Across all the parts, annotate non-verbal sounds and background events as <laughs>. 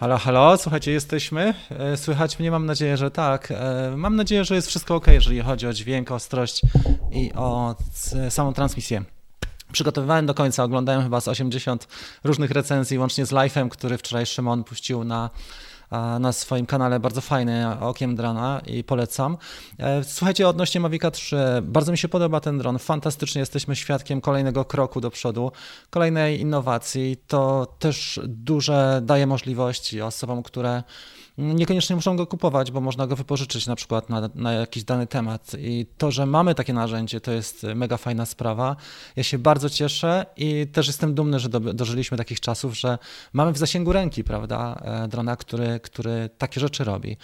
Halo, halo, słuchajcie, jesteśmy. E, słychać mnie? Mam nadzieję, że tak. E, mam nadzieję, że jest wszystko ok, jeżeli chodzi o dźwięk, ostrość i o samą transmisję. Przygotowywałem do końca, oglądałem chyba z 80 różnych recenzji, łącznie z live'em, który wczoraj Szymon puścił na na swoim kanale, bardzo fajny, Okiem Drona i polecam. E, słuchajcie, odnośnie Mavica 3, bardzo mi się podoba ten dron, fantastycznie jesteśmy świadkiem kolejnego kroku do przodu, kolejnej innowacji. To też duże daje możliwości osobom, które niekoniecznie muszą go kupować, bo można go wypożyczyć na przykład na, na, jakiś dany temat. I to, że mamy takie narzędzie, to jest mega fajna sprawa. Ja się bardzo cieszę i też jestem dumny, że do, dożyliśmy takich czasów, że mamy w zasięgu ręki, prawda, e, drona, który, który takie rzeczy robi.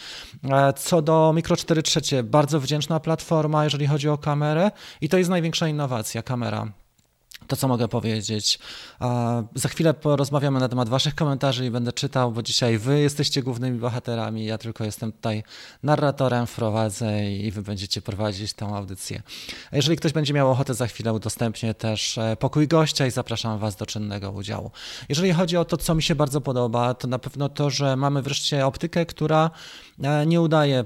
E, co do Micro 4 3, bardzo wdzięczna platforma, jeżeli chodzi o kamerę i to jest największa innowacja, kamera to, co mogę powiedzieć. Za chwilę porozmawiamy na temat Waszych komentarzy i będę czytał, bo dzisiaj Wy jesteście głównymi bohaterami. Ja tylko jestem tutaj narratorem, wprowadzę i Wy będziecie prowadzić tę audycję. Jeżeli ktoś będzie miał ochotę, za chwilę udostępnię też e, pokój gościa i zapraszam Was do czynnego udziału. Jeżeli chodzi o to, co mi się bardzo podoba, to na pewno to, że mamy wreszcie optykę, która e, nie udaje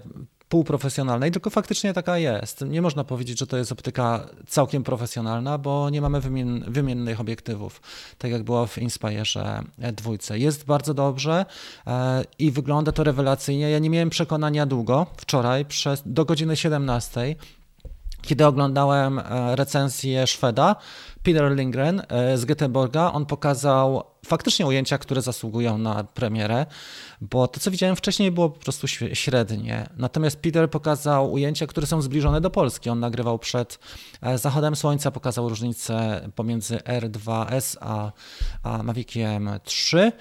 półprofesjonalnej, tylko faktycznie taka jest. Nie można powiedzieć, że to jest optyka całkiem profesjonalna, bo nie mamy wymien wymiennych obiektywów, tak jak było w Inspire dwójce. Jest bardzo dobrze e, i wygląda to rewelacyjnie. Ja nie miałem przekonania długo, wczoraj przez, do godziny 17, kiedy oglądałem e, recenzję Szweda, Peter Lindgren e, z Göteborga, on pokazał faktycznie ujęcia, które zasługują na premierę, bo to, co widziałem wcześniej, było po prostu średnie. Natomiast Peter pokazał ujęcia, które są zbliżone do Polski. On nagrywał przed e, zachodem słońca, pokazał różnicę pomiędzy R2S a, a Maviciem 3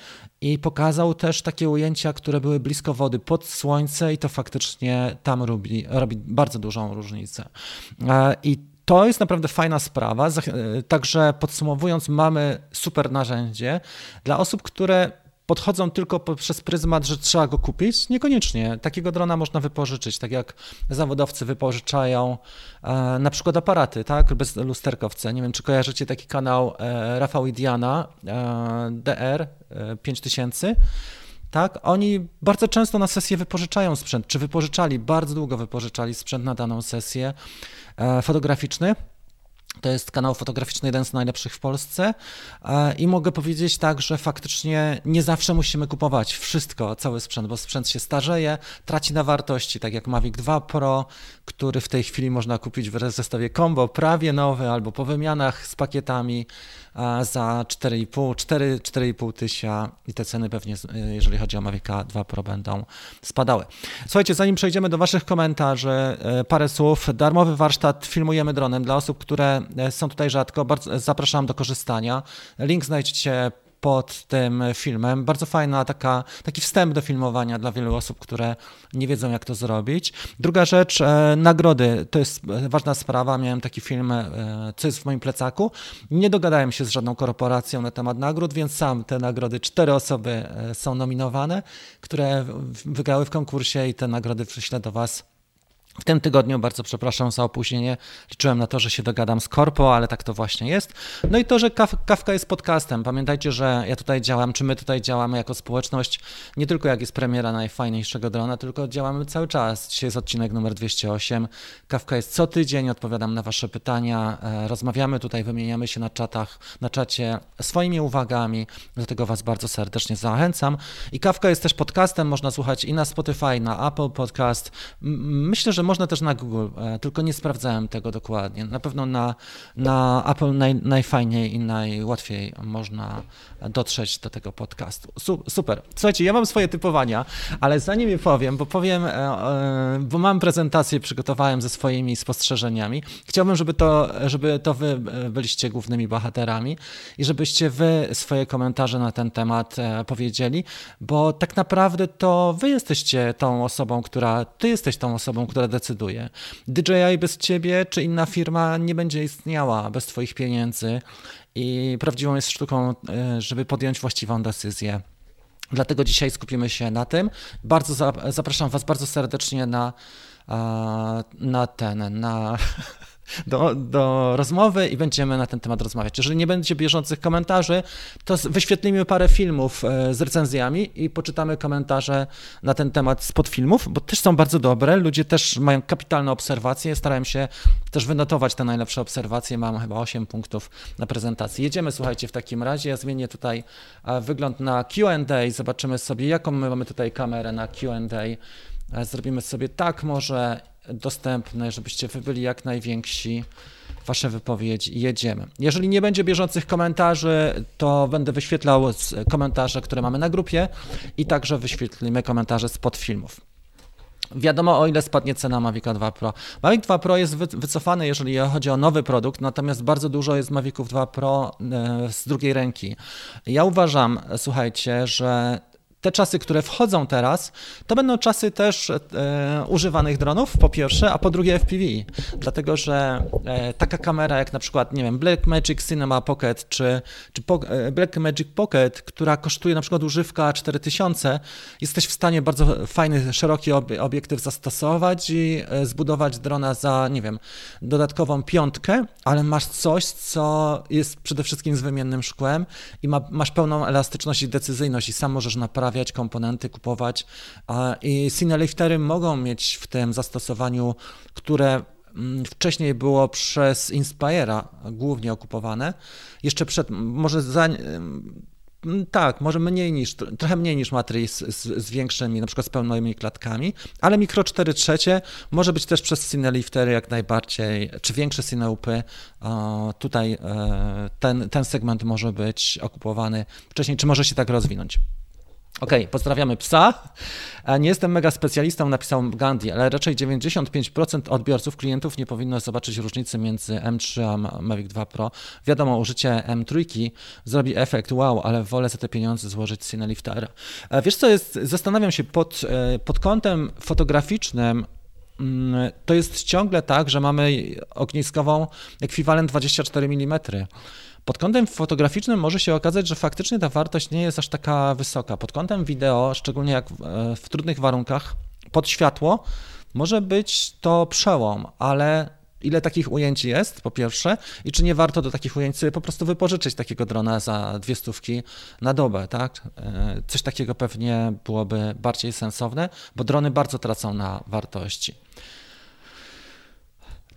i pokazał też takie ujęcia, które były blisko wody, pod słońce i to faktycznie tam robi, robi bardzo dużą różnicę. E, I to jest naprawdę fajna sprawa. E, także podsumowując, mamy super narzędzie dla osób, które podchodzą tylko przez pryzmat, że trzeba go kupić. Niekoniecznie. Takiego drona można wypożyczyć, tak jak zawodowcy wypożyczają e, na przykład aparaty, tak, bez lusterkowce. Nie wiem, czy kojarzycie taki kanał e, Rafał Idiana, e, DR e, 5000 tak? Oni bardzo często na sesję wypożyczają sprzęt, czy wypożyczali, bardzo długo wypożyczali sprzęt na daną sesję e, fotograficzny. To jest kanał fotograficzny, jeden z najlepszych w Polsce. E, I mogę powiedzieć tak, że faktycznie nie zawsze musimy kupować wszystko, cały sprzęt, bo sprzęt się starzeje, traci na wartości, tak jak Mavic 2 Pro, który w tej chwili można kupić w zestawie combo, prawie nowy, albo po wymianach z pakietami za 4,5, 4,5 tysiąca i te ceny pewnie, jeżeli chodzi o Mavica 2 Pro, będą spadały. Słuchajcie, zanim przejdziemy do Waszych komentarzy, e, parę słów. Darmowy warsztat Filmujemy dronem dla osób, które e, są tutaj rzadko. Bardzo zapraszam do korzystania. Link znajdziecie pod tym filmem. Bardzo fajna taka, taki wstęp do filmowania dla wielu osób, które nie wiedzą, jak to zrobić. Druga rzecz, e, nagrody. To jest ważna sprawa. Miałem taki film, e, co jest w moim plecaku. Nie dogadałem się z żadną korporacją na temat nagród, więc sam te nagrody, cztery osoby e, są nominowane, które wygrały w konkursie i te nagrody przyślę do Was w tym tygodniu bardzo przepraszam za opóźnienie. Liczyłem na to, że się dogadam z Korpo, ale tak to właśnie jest. No i to, że Kawka jest podcastem. Pamiętajcie, że ja tutaj działam, czy my tutaj działamy jako społeczność, nie tylko jak jest premiera najfajniejszego drona, tylko działamy cały czas. Dzisiaj jest odcinek numer 208. Kawka jest co tydzień, odpowiadam na Wasze pytania, e, rozmawiamy tutaj, wymieniamy się na czatach, na czacie swoimi uwagami, do tego Was bardzo serdecznie zachęcam. I Kawka jest też podcastem, można słuchać i na Spotify, na Apple Podcast. Myślę, że można też na Google, e, tylko nie sprawdzałem tego dokładnie. Na pewno na, na Apple naj, najfajniej i najłatwiej można dotrzeć do tego podcastu. Su, super. Słuchajcie, ja mam swoje typowania, ale zanim je powiem, bo powiem, e, e, bo mam prezentację, przygotowałem ze swoimi spostrzeżeniami. Chciałbym, żeby to, żeby to wy byliście głównymi bohaterami i żebyście wy swoje komentarze na ten temat powiedzieli, bo tak naprawdę to wy jesteście tą osobą, która, ty jesteś tą osobą, która decyduje. DJI bez ciebie czy inna firma nie będzie istniała bez twoich pieniędzy i prawdziwą jest sztuką, e, żeby podjąć właściwą decyzję. Dlatego dzisiaj skupimy się na tym. Bardzo zapraszam Was bardzo serdecznie na, na ten, na <laughs> do, do rozmowy i będziemy na ten temat rozmawiać. Jeżeli nie będzie bieżących komentarzy, to wyświetlimy parę filmów e, z recenzjami i poczytamy komentarze na ten temat spod filmów, bo też są bardzo dobre. Ludzie też mają kapitalne obserwacje. Starałem się też wynotować te najlepsze obserwacje. Mam chyba 8 punktów na prezentacji. Jedziemy, słuchajcie, w takim razie. Ja zmienię tutaj e, wygląd na QA. Zobaczymy sobie, jaką my mamy tutaj kamerę na QA. E, zrobimy sobie tak może dostępne, żebyście wy byli jak najwięksi. Wasze wypowiedzi jedziemy. Jeżeli nie będzie bieżących komentarzy, to będę wyświetlał komentarze, które mamy na grupie i także wyświetlimy komentarze spod filmów. Wiadomo, o ile spadnie cena Mavica 2 Pro. Mavic 2 Pro jest wycofany, jeżeli chodzi o nowy produkt, natomiast bardzo dużo jest Maviców 2 Pro e, z drugiej ręki. Ja uważam, słuchajcie, że te czasy, które wchodzą teraz, to będą czasy też e, używanych dronów, po pierwsze, a po drugie FPV. Dlatego, że e, taka kamera jak na przykład, nie wiem, Blackmagic Cinema Pocket czy, czy po, e, Blackmagic Pocket, która kosztuje na przykład używka 4000, jesteś w stanie bardzo fajny, szeroki obiektyw zastosować i e, zbudować drona za, nie wiem, dodatkową piątkę, ale masz coś, co jest przede wszystkim z wymiennym szkłem i ma, masz pełną elastyczność i decyzyjność i sam możesz naprawić naprawiać komponenty, kupować. I Cineliftery mogą mieć w tym zastosowaniu, które mm, wcześniej było przez Inspire'a głównie okupowane. Jeszcze przed, może za, mm, tak, może mniej niż, trochę mniej niż Matrix z, z, większymi, na przykład z pełnymi klatkami, ale Micro 4 trzecie może być też przez Cineliftery jak najbardziej, czy większe Cineupy. Tutaj e, ten, ten segment może być okupowany wcześniej, czy może się tak rozwinąć. OK, pozdrawiamy psa. E, nie jestem mega specjalistą, napisał Gandhi, ale raczej 95% odbiorców, klientów nie powinno zobaczyć różnicy między M3 a Mavic 2 Pro. Wiadomo, użycie M3 zrobi efekt wow, ale wolę za te pieniądze złożyć Cineliftera. E, wiesz co jest, zastanawiam się, pod, e, pod kątem fotograficznym mm, to jest ciągle tak, że mamy ogniskową ekwiwalent 24 mm. Pod kątem fotograficznym może się okazać, że faktycznie ta wartość nie jest aż taka wysoka. Pod kątem wideo, szczególnie jak w, e, w trudnych warunkach, pod światło, może być to przełom, ale ile takich ujęć jest, po pierwsze, i czy nie warto do takich ujęć sobie po prostu wypożyczyć takiego drona za dwie stówki na dobę, tak? E, coś takiego pewnie byłoby bardziej sensowne, bo drony bardzo tracą na wartości.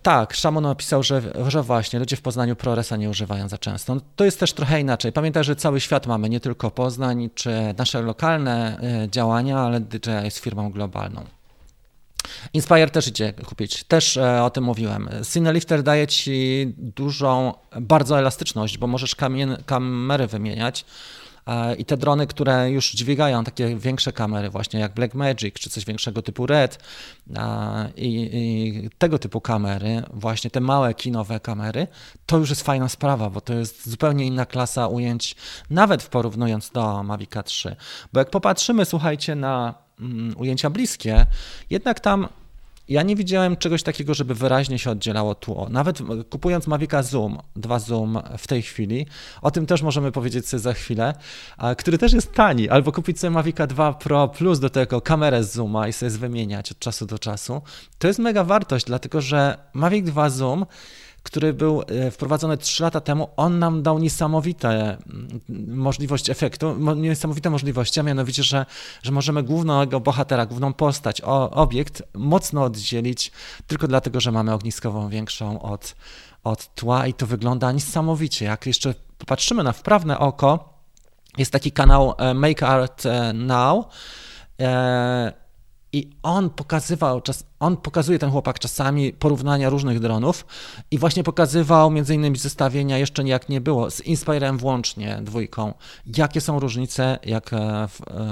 Tak, Szamon napisał, że, że właśnie ludzie w Poznaniu ProResa nie używają za często. No, to jest też trochę inaczej. Pamiętaj, że cały świat mamy, nie tylko Poznań czy nasze lokalne e, działania, ale DJI jest firmą globalną. Inspire też idzie kupić, też e, o tym mówiłem. Cinelifter daje ci dużą, bardzo elastyczność, bo możesz kamien, kamery wymieniać I te drony, które już dźwigają takie większe kamery, właśnie jak Blackmagic czy coś większego typu Red e, i, i, tego typu kamery, właśnie te małe kinowe kamery, to już jest fajna sprawa, bo to jest zupełnie inna klasa ujęć, nawet porównując do Mavic 3. Bo jak popatrzymy, słuchajcie, na mm, ujęcia bliskie, jednak tam ja nie widziałem czegoś takiego, żeby wyraźnie się oddzielało tło. Nawet kupując Mavica Zoom, 2 Zoom w tej chwili, o tym też możemy powiedzieć sobie za chwilę, który też jest tani, albo kupić sobie Mavica 2 Pro plus do tego kamerę z Zooma i sobie wymieniać od czasu do czasu. To jest mega wartość, dlatego że Mavic 2 Zoom który był e, wprowadzony 3 lata temu, on nam dał niesamowite mm, możliwość efektu, niesamowite możliwości, a mianowicie, że, że możemy głównego bohatera, główną postać, o, obiekt mocno oddzielić tylko dlatego, że mamy ogniskową większą od, od tła i to wygląda niesamowicie. Jak jeszcze popatrzymy na wprawne oko, jest taki kanał e, Make Art e, Now, i on pokazywał, czas, on pokazuje ten chłopak czasami porównania różnych dronów i właśnie pokazywał między innymi zestawienia, jeszcze jak nie było, z Inspirem włącznie dwójką, jakie są różnice, jak e, e,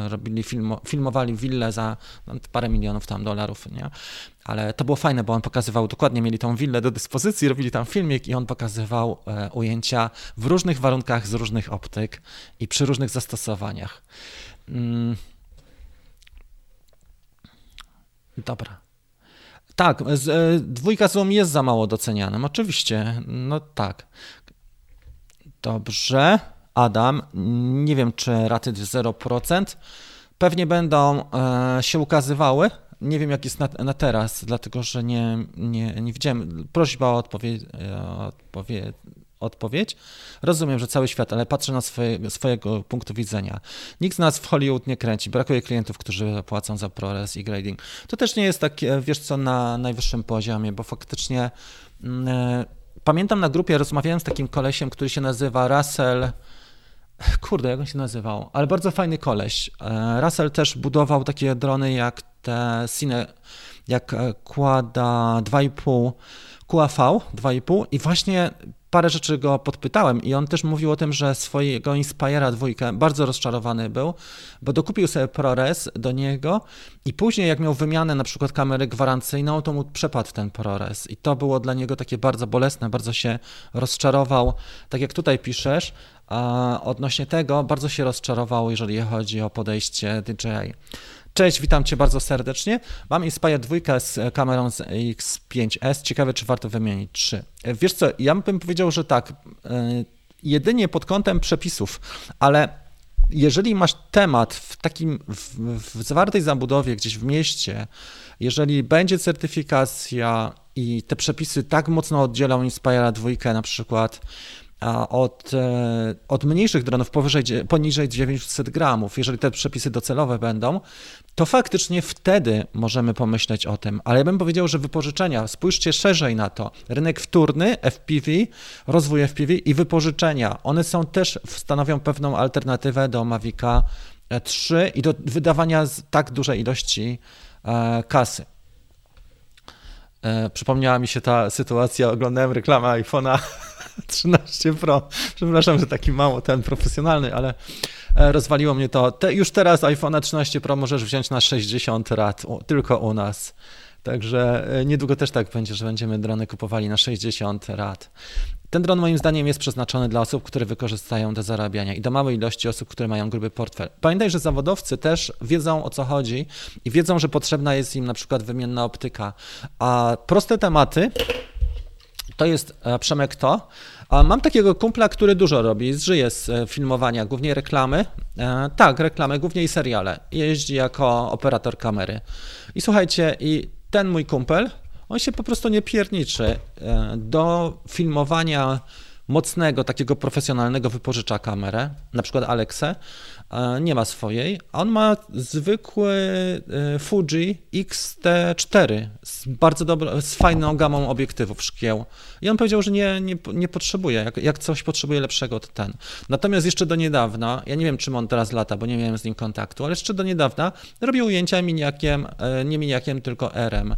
robili film, filmowali willę za no, parę milionów tam dolarów, nie? Ale to było fajne, bo on pokazywał, dokładnie mieli tą willę do dyspozycji, robili tam filmik i on pokazywał e, ujęcia w różnych warunkach, z różnych optyk i przy różnych zastosowaniach. Mm. Dobra. Tak, z, e, dwójka Zoom jest za mało docenianym, oczywiście, no tak. Dobrze, Adam, nie wiem czy raty 0%, pewnie będą e, się ukazywały nie wiem jak jest na, na teraz, dlatego że nie, nie, nie widziałem. Prośba o odpowiedź, odpowiedź odpowiedź. Rozumiem, że cały świat, ale patrzę na swoje, swojego punktu widzenia. Nikt z nas w Hollywood nie kręci. Brakuje klientów, którzy płacą za ProRes i grading. To też nie jest takie, wiesz co, na najwyższym poziomie, bo faktycznie e, pamiętam na grupie, rozmawiałem z takim kolesiem, który się nazywa Russell Kurde, jak on się nazywał? Ale bardzo fajny koleś. E, Russell też budował takie drony jak te Cine, jak e, Quada 2,5, QAV 2,5 i właśnie parę rzeczy go podpytałem i on też mówił o tym, że swojego Inspira dwójkę bardzo rozczarowany był, bo dokupił sobie ProRes do niego i później jak miał wymianę na przykład kamery gwarancyjną, to mu przepadł ten ProRes. I to było dla niego takie bardzo bolesne, bardzo się rozczarował, tak jak tutaj piszesz, a odnośnie tego bardzo się rozczarował, jeżeli chodzi o podejście DJI. Cześć, witam Cię bardzo serdecznie. Mam Inspire 2 z kamerą z X5S. Ciekawe, czy warto wymienić 3. Wiesz co, ja bym powiedział, że tak, e, jedynie pod kątem przepisów, ale jeżeli masz temat w takim, w, w zawartej zabudowie gdzieś w mieście, jeżeli będzie certyfikacja i te przepisy tak mocno oddzielą Inspire 2 na przykład od, e, od mniejszych dronów powyżej, poniżej 900 gramów, jeżeli te przepisy docelowe będą, to faktycznie wtedy możemy pomyśleć o tym. Ale ja bym powiedział, że wypożyczenia, spójrzcie szerzej na to. Rynek wtórny, FPV, rozwój FPV i wypożyczenia, one są też, stanowią pewną alternatywę do Mavica 3 i do wydawania tak dużej ilości e, kasy. E, przypomniała mi się ta sytuacja, oglądałem reklamę iPhone'a <laughs> 13 Pro. Przepraszam, że taki mało ten profesjonalny, ale e, rozwaliło mnie to. Te, już teraz iPhone 13 Pro możesz wziąć na 60 rat, tylko u nas. Także e, niedługo też tak będzie, że będziemy drony kupowali na 60 rat. Ten dron moim zdaniem jest przeznaczony dla osób, które wykorzystają do zarabiania i do małej ilości osób, które mają gruby portfel. Pamiętaj, że zawodowcy też wiedzą o co chodzi i wiedzą, że potrzebna jest im na przykład wymienna optyka. A proste tematy to jest e, Przemek to. Mam takiego kumpla, który dużo robi, żyje z e, filmowania, głównie reklamy. E, tak, reklamy, głównie i seriale. Jeździ jako operator kamery. I słuchajcie, i ten mój kumpel, on się po prostu nie pierniczy. Do filmowania mocnego, takiego profesjonalnego wypożycza kamerę, na przykład Alexę, nie ma swojej. On ma zwykły e, Fuji X-T4 z bardzo dobrą, z fajną gamą obiektywów szkieł. I on powiedział, że nie, nie, nie potrzebuje, jak, jak coś potrzebuje lepszego, to ten. Natomiast jeszcze do niedawna, ja nie wiem, czym on teraz lata, bo nie miałem z nim kontaktu, ale jeszcze do niedawna robił ujęcia miniakiem, e, nie miniakiem, tylko RM.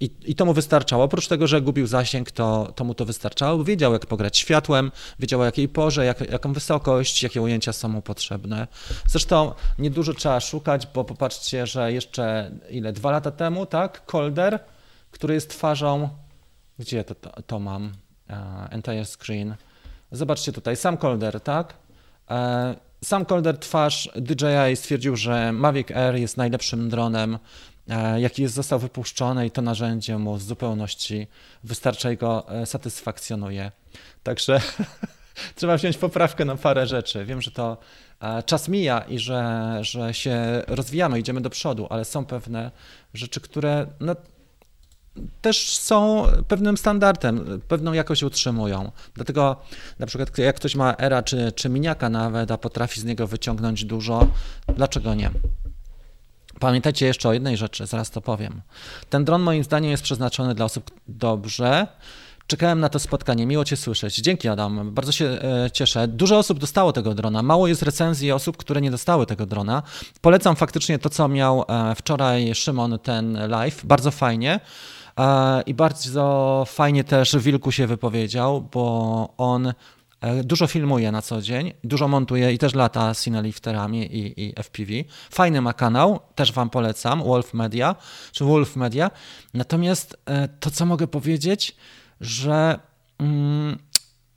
I, I to mu wystarczało. Oprócz tego, że gubił zasięg, to, to mu to wystarczało, wiedział, jak pograć światłem, wiedział, o jakiej porze, jak, jaką wysokość, jakie ujęcia są mu potrzebne. Zresztą niedużo trzeba szukać, bo popatrzcie, że jeszcze ile, dwa lata temu, tak, Colder, który jest twarzą, gdzie to, to, to mam, uh, entire screen, zobaczcie tutaj, sam Colder, tak, uh, sam Colder twarz DJI stwierdził, że Mavic Air jest najlepszym dronem E, jaki jest, został wypuszczony i to narzędzie mu w zupełności wystarcza i go e, satysfakcjonuje. Także <laughs> trzeba wziąć poprawkę na parę rzeczy. Wiem, że to e, czas mija i że, że się rozwijamy, idziemy do przodu, ale są pewne rzeczy, które no, też są pewnym standardem, pewną jakość utrzymują. Dlatego na przykład jak ktoś ma era czy, czy miniaka nawet, a potrafi z niego wyciągnąć dużo, dlaczego nie? Pamiętajcie jeszcze o jednej rzeczy, zaraz to powiem. Ten dron moim zdaniem jest przeznaczony dla osób dobrze. Czekałem na to spotkanie, miło Cię słyszeć. Dzięki Adam, bardzo się e, cieszę. Dużo osób dostało tego drona, mało jest recenzji osób, które nie dostały tego drona. Polecam faktycznie to, co miał e, wczoraj Szymon, ten live, bardzo fajnie. E, I bardzo fajnie też Wilku się wypowiedział, bo on dużo filmuje na co dzień, dużo montuje i też lata cinelifterami i, i FPV. Fajny ma kanał, też Wam polecam, Wolf Media, czy Wolf Media. Natomiast e, to, co mogę powiedzieć, że mm,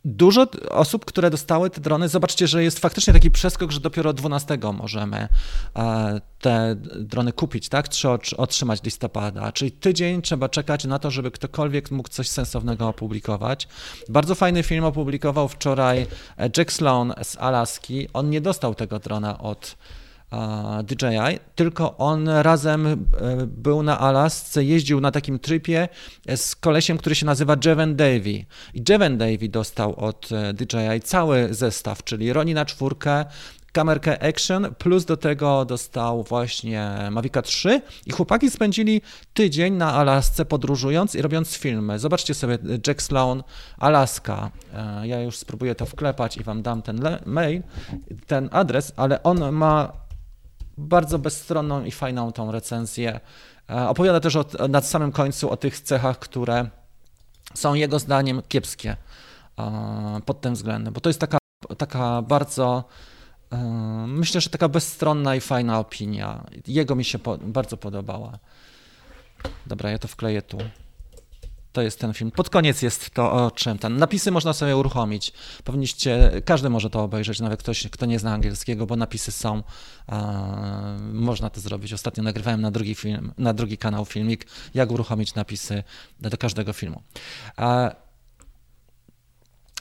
dużo osób, które dostały te drony, zobaczcie, że jest faktycznie taki przeskok, że dopiero 12 możemy e, te drony kupić, tak? Czy otrzymać listopada. Czyli tydzień trzeba czekać na to, żeby ktokolwiek mógł coś sensownego opublikować. Bardzo fajny film opublikował wczoraj Jack Sloan z Alaski. On nie dostał tego drona od DJI, tylko on razem e, był na Alasce, jeździł na takim tripie z kolesiem, który się nazywa Jeven Davy. I Jeven Davy dostał od e, DJI cały zestaw, czyli Roni na czwórkę, kamerkę Action, plus do tego dostał właśnie Mavica 3 i chłopaki spędzili tydzień na Alasce podróżując i robiąc filmy. Zobaczcie sobie Jack Sloan, Alaska. E, ja już spróbuję to wklepać i wam dam ten mail, ten adres, ale on ma bardzo bezstronną i fajną tą recenzję. E, opowiada też o, na samym końcu o tych cechach, które są jego zdaniem kiepskie e, pod tym względem, bo to jest taka, taka bardzo, e, myślę, że taka bezstronna i fajna opinia. Jego mi się po, bardzo podobała. Dobra, ja to wkleję tu. To jest ten film. Pod koniec jest to o czym ten. Napisy można sobie uruchomić. Powinniście, każdy może to obejrzeć, nawet ktoś, kto nie zna angielskiego, bo napisy są. E, można to zrobić. Ostatnio nagrywałem na drugi film, na drugi kanał filmik, jak uruchomić napisy do każdego filmu. E,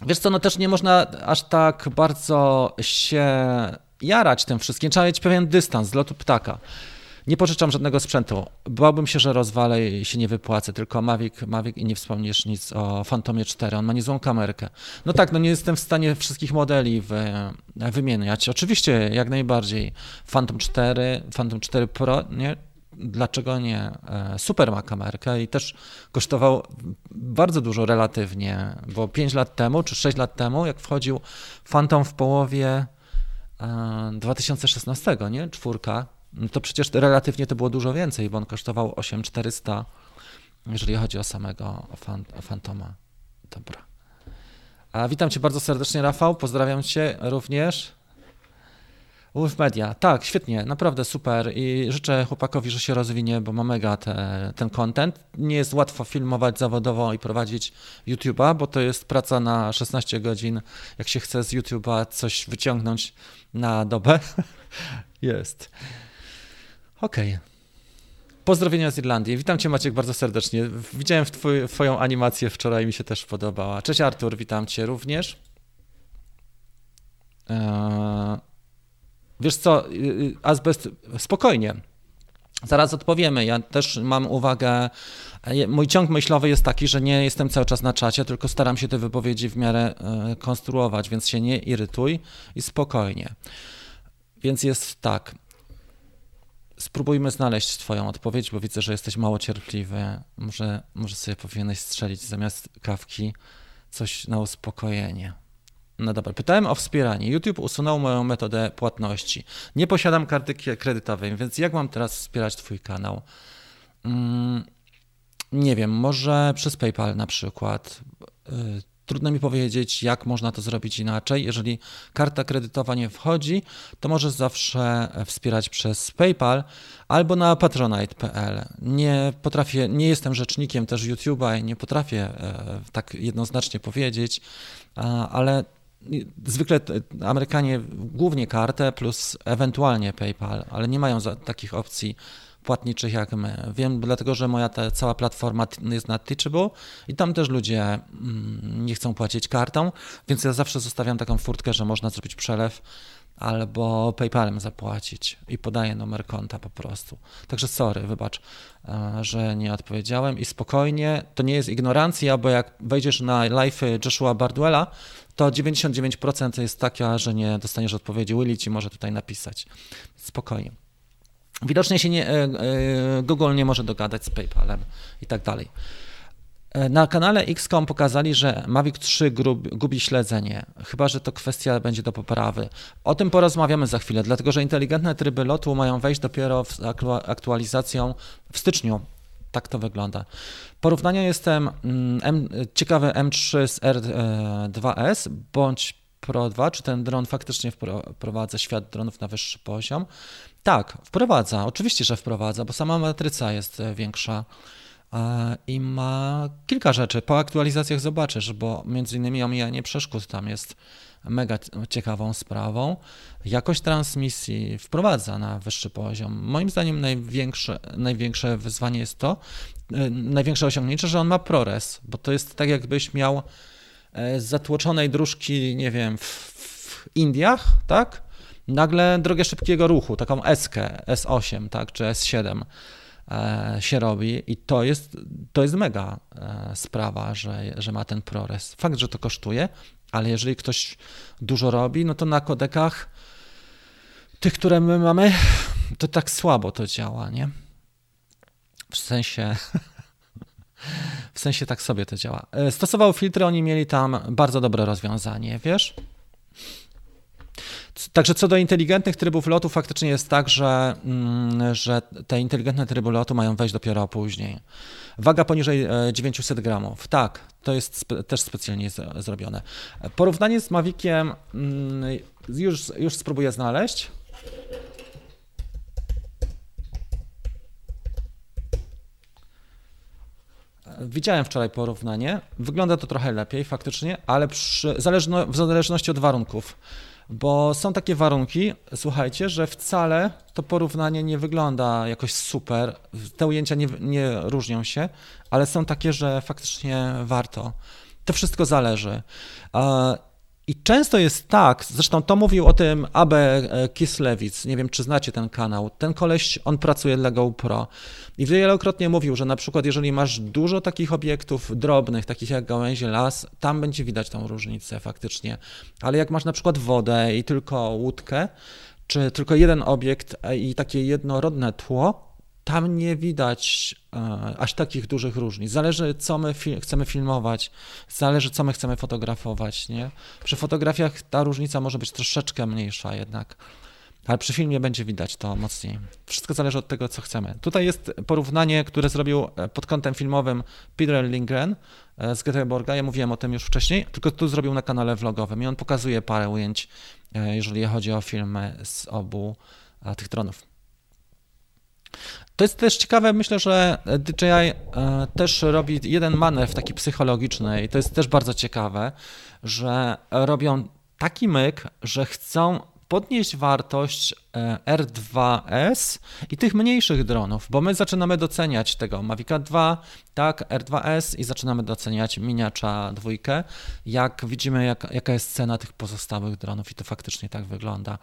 wiesz co, no też nie można aż tak bardzo się jarać tym wszystkim. Trzeba mieć pewien dystans z lotu ptaka. Nie pożyczam żadnego sprzętu. Bałbym się, że rozwalę i się nie wypłacę, tylko Mavic, Mavic i nie wspomnisz nic o Phantomie 4. On ma niezłą kamerkę. No tak, no nie jestem w stanie wszystkich modeli wy, wymieniać. Oczywiście, jak najbardziej. Phantom 4, Phantom 4 Pro, nie? Dlaczego nie? E, super ma kamerkę i też kosztował bardzo dużo relatywnie, bo 5 lat temu czy 6 lat temu, jak wchodził Phantom w połowie 2016, e, nie? Czwórka, to przecież relatywnie to było dużo więcej, bo on kosztował 8400, jeżeli chodzi o samego Fantoma. Dobra. A witam cię bardzo serdecznie, Rafał. Pozdrawiam cię również. Wolf Media. Tak, świetnie, naprawdę super i życzę chłopakowi, że się rozwinie, bo ma mega te, ten content. Nie jest łatwo filmować zawodowo i prowadzić YouTube'a, bo to jest praca na 16 godzin. Jak się chce z YouTube'a coś wyciągnąć na dobę, <laughs> jest. Okej. Okay. Pozdrowienia z Irlandii. Witam Cię Maciek bardzo serdecznie. Widziałem twój, Twoją animację wczoraj, mi się też podobała. Cześć Artur, witam Cię również. Eee, wiesz co, y, y, azbest, spokojnie. Zaraz odpowiemy. Ja też mam uwagę, e, mój ciąg myślowy jest taki, że nie jestem cały czas na czacie, tylko staram się te wypowiedzi w miarę e, konstruować, więc się nie irytuj i spokojnie. Więc jest tak. Spróbujmy znaleźć Twoją odpowiedź, bo widzę, że jesteś mało cierpliwy. Może, może sobie powinieneś strzelić zamiast kawki coś na uspokojenie. No dobra, pytałem o wspieranie. YouTube usunął moją metodę płatności. Nie posiadam karty kredytowej, więc jak mam teraz wspierać Twój kanał? Mm, nie wiem, może przez PayPal na przykład. Trudno mi powiedzieć, jak można to zrobić inaczej. Jeżeli karta kredytowa nie wchodzi, to możesz zawsze wspierać przez PayPal albo na patronite.pl. Nie potrafię, nie jestem rzecznikiem też YouTube'a i nie potrafię e, tak jednoznacznie powiedzieć, ale zwykle Amerykanie głównie kartę plus ewentualnie PayPal, ale nie mają takich opcji płatniczych jak my. Wiem, dlatego że moja ta cała platforma jest na Teachable i tam też ludzie mm, nie chcą płacić kartą, więc ja zawsze zostawiam taką furtkę, że można zrobić przelew albo PayPalem zapłacić i podaję numer konta po prostu. Także sorry, wybacz, e, że nie odpowiedziałem i spokojnie, to nie jest ignorancja, bo jak wejdziesz na live Joshua Bardwella, to 99% jest taka, że nie dostaniesz odpowiedzi. Willy ci może tutaj napisać. Spokojnie. Widocznie się nie, e, e, Google nie może dogadać z PayPalem i tak dalej. E, na kanale XCOM pokazali, że Mavic 3 gubi śledzenie, chyba że to kwestia będzie do poprawy. O tym porozmawiamy za chwilę, dlatego że inteligentne tryby lotu mają wejść dopiero z aktualizacją w styczniu. Tak to wygląda. Porównania jestem mm, M, ciekawy M3 z R2S bądź Pro 2, czy ten dron faktycznie wprowadza świat dronów na wyższy poziom. Tak, wprowadza. Oczywiście, że wprowadza, bo sama matryca jest e, większa e, i ma kilka rzeczy. Po aktualizacjach zobaczysz, bo między innymi omijanie przeszkód tam jest mega ciekawą sprawą. Jakość transmisji wprowadza na wyższy poziom. Moim zdaniem największe, największe wyzwanie jest to, e, największe osiągnięcie, że on ma ProRes, bo to jest tak jakbyś miał z zatłoczonej dróżki, nie wiem, w, w Indiach, tak? Nagle drogę szybkiego ruchu, taką S, S8, tak, czy S7 e, się robi i to jest, to jest mega e, sprawa, że, że ma ten ProRes. Fakt, że to kosztuje, ale jeżeli ktoś dużo robi, no to na kodekach tych, które my mamy, to tak słabo to działa, nie? W sensie <laughs> W sensie tak sobie to działa. E, stosował filtry, oni mieli tam bardzo dobre rozwiązanie, wiesz? Także co do inteligentnych trybów lotu, faktycznie jest tak, że, mm, że te inteligentne tryby lotu mają wejść dopiero później. Waga poniżej 900 e, gramów. Tak, to jest spe, też specjalnie zrobione. Porównanie z Maviciem mm, już, już spróbuję znaleźć. Widziałem wczoraj porównanie. Wygląda to trochę lepiej faktycznie, ale przy, zależno, w zależności od warunków. Bo są takie warunki, słuchajcie, że wcale to porównanie nie wygląda jakoś super. Te ujęcia nie, nie różnią się, ale są takie, że faktycznie warto. To wszystko zależy. I często jest tak, zresztą to mówił o tym AB e, Kislewicz, nie wiem czy znacie ten kanał. Ten koleś, on pracuje dla GoPro i wielokrotnie mówił, że na przykład jeżeli masz dużo takich obiektów drobnych, takich jak gałęzie, las, tam będzie widać tą różnicę faktycznie. Ale jak masz na przykład wodę i tylko łódkę, czy tylko jeden obiekt e, i takie jednorodne tło, tam nie widać e, aż takich dużych różnic. Zależy, co my fi chcemy filmować, zależy, co my chcemy fotografować. Nie? Przy fotografiach ta różnica może być troszeczkę mniejsza jednak, ale przy filmie będzie widać to mocniej. Wszystko zależy od tego, co chcemy. Tutaj jest porównanie, które zrobił e, pod kątem filmowym Peter Lindgren e, z Göteborga. Ja mówiłem o tym już wcześniej, tylko tu zrobił na kanale vlogowym i on pokazuje parę ujęć, jeżeli chodzi o filmy z obu tych dronów. To jest też ciekawe, myślę, że DJI e, też robi jeden manewr taki psychologiczny i to jest też bardzo ciekawe, że robią taki myk, że chcą podnieść wartość e, R2S i tych mniejszych dronów, bo my zaczynamy doceniać tego Mavica 2, tak, R2S i zaczynamy doceniać Miniacza 2, jak widzimy jak, jaka jest cena tych pozostałych dronów i to faktycznie tak wygląda.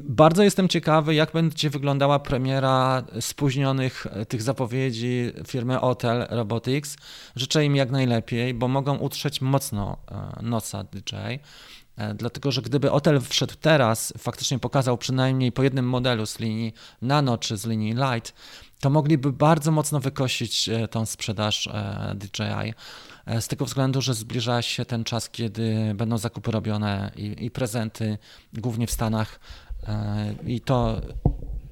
Bardzo jestem ciekawy, jak będzie wyglądała premiera spóźnionych e, tych zapowiedzi firmy Hotel Robotics. Życzę im jak najlepiej, bo mogą utrzeć mocno e, noca DJ. E, dlatego, że gdyby Hotel wszedł teraz, faktycznie pokazał przynajmniej po jednym modelu z linii Nano czy z linii Light, to mogliby bardzo mocno wykosić tą sprzedaż DJI. Z tego względu, że zbliża się ten czas, kiedy będą zakupy robione i, i prezenty, głównie w Stanach, I to,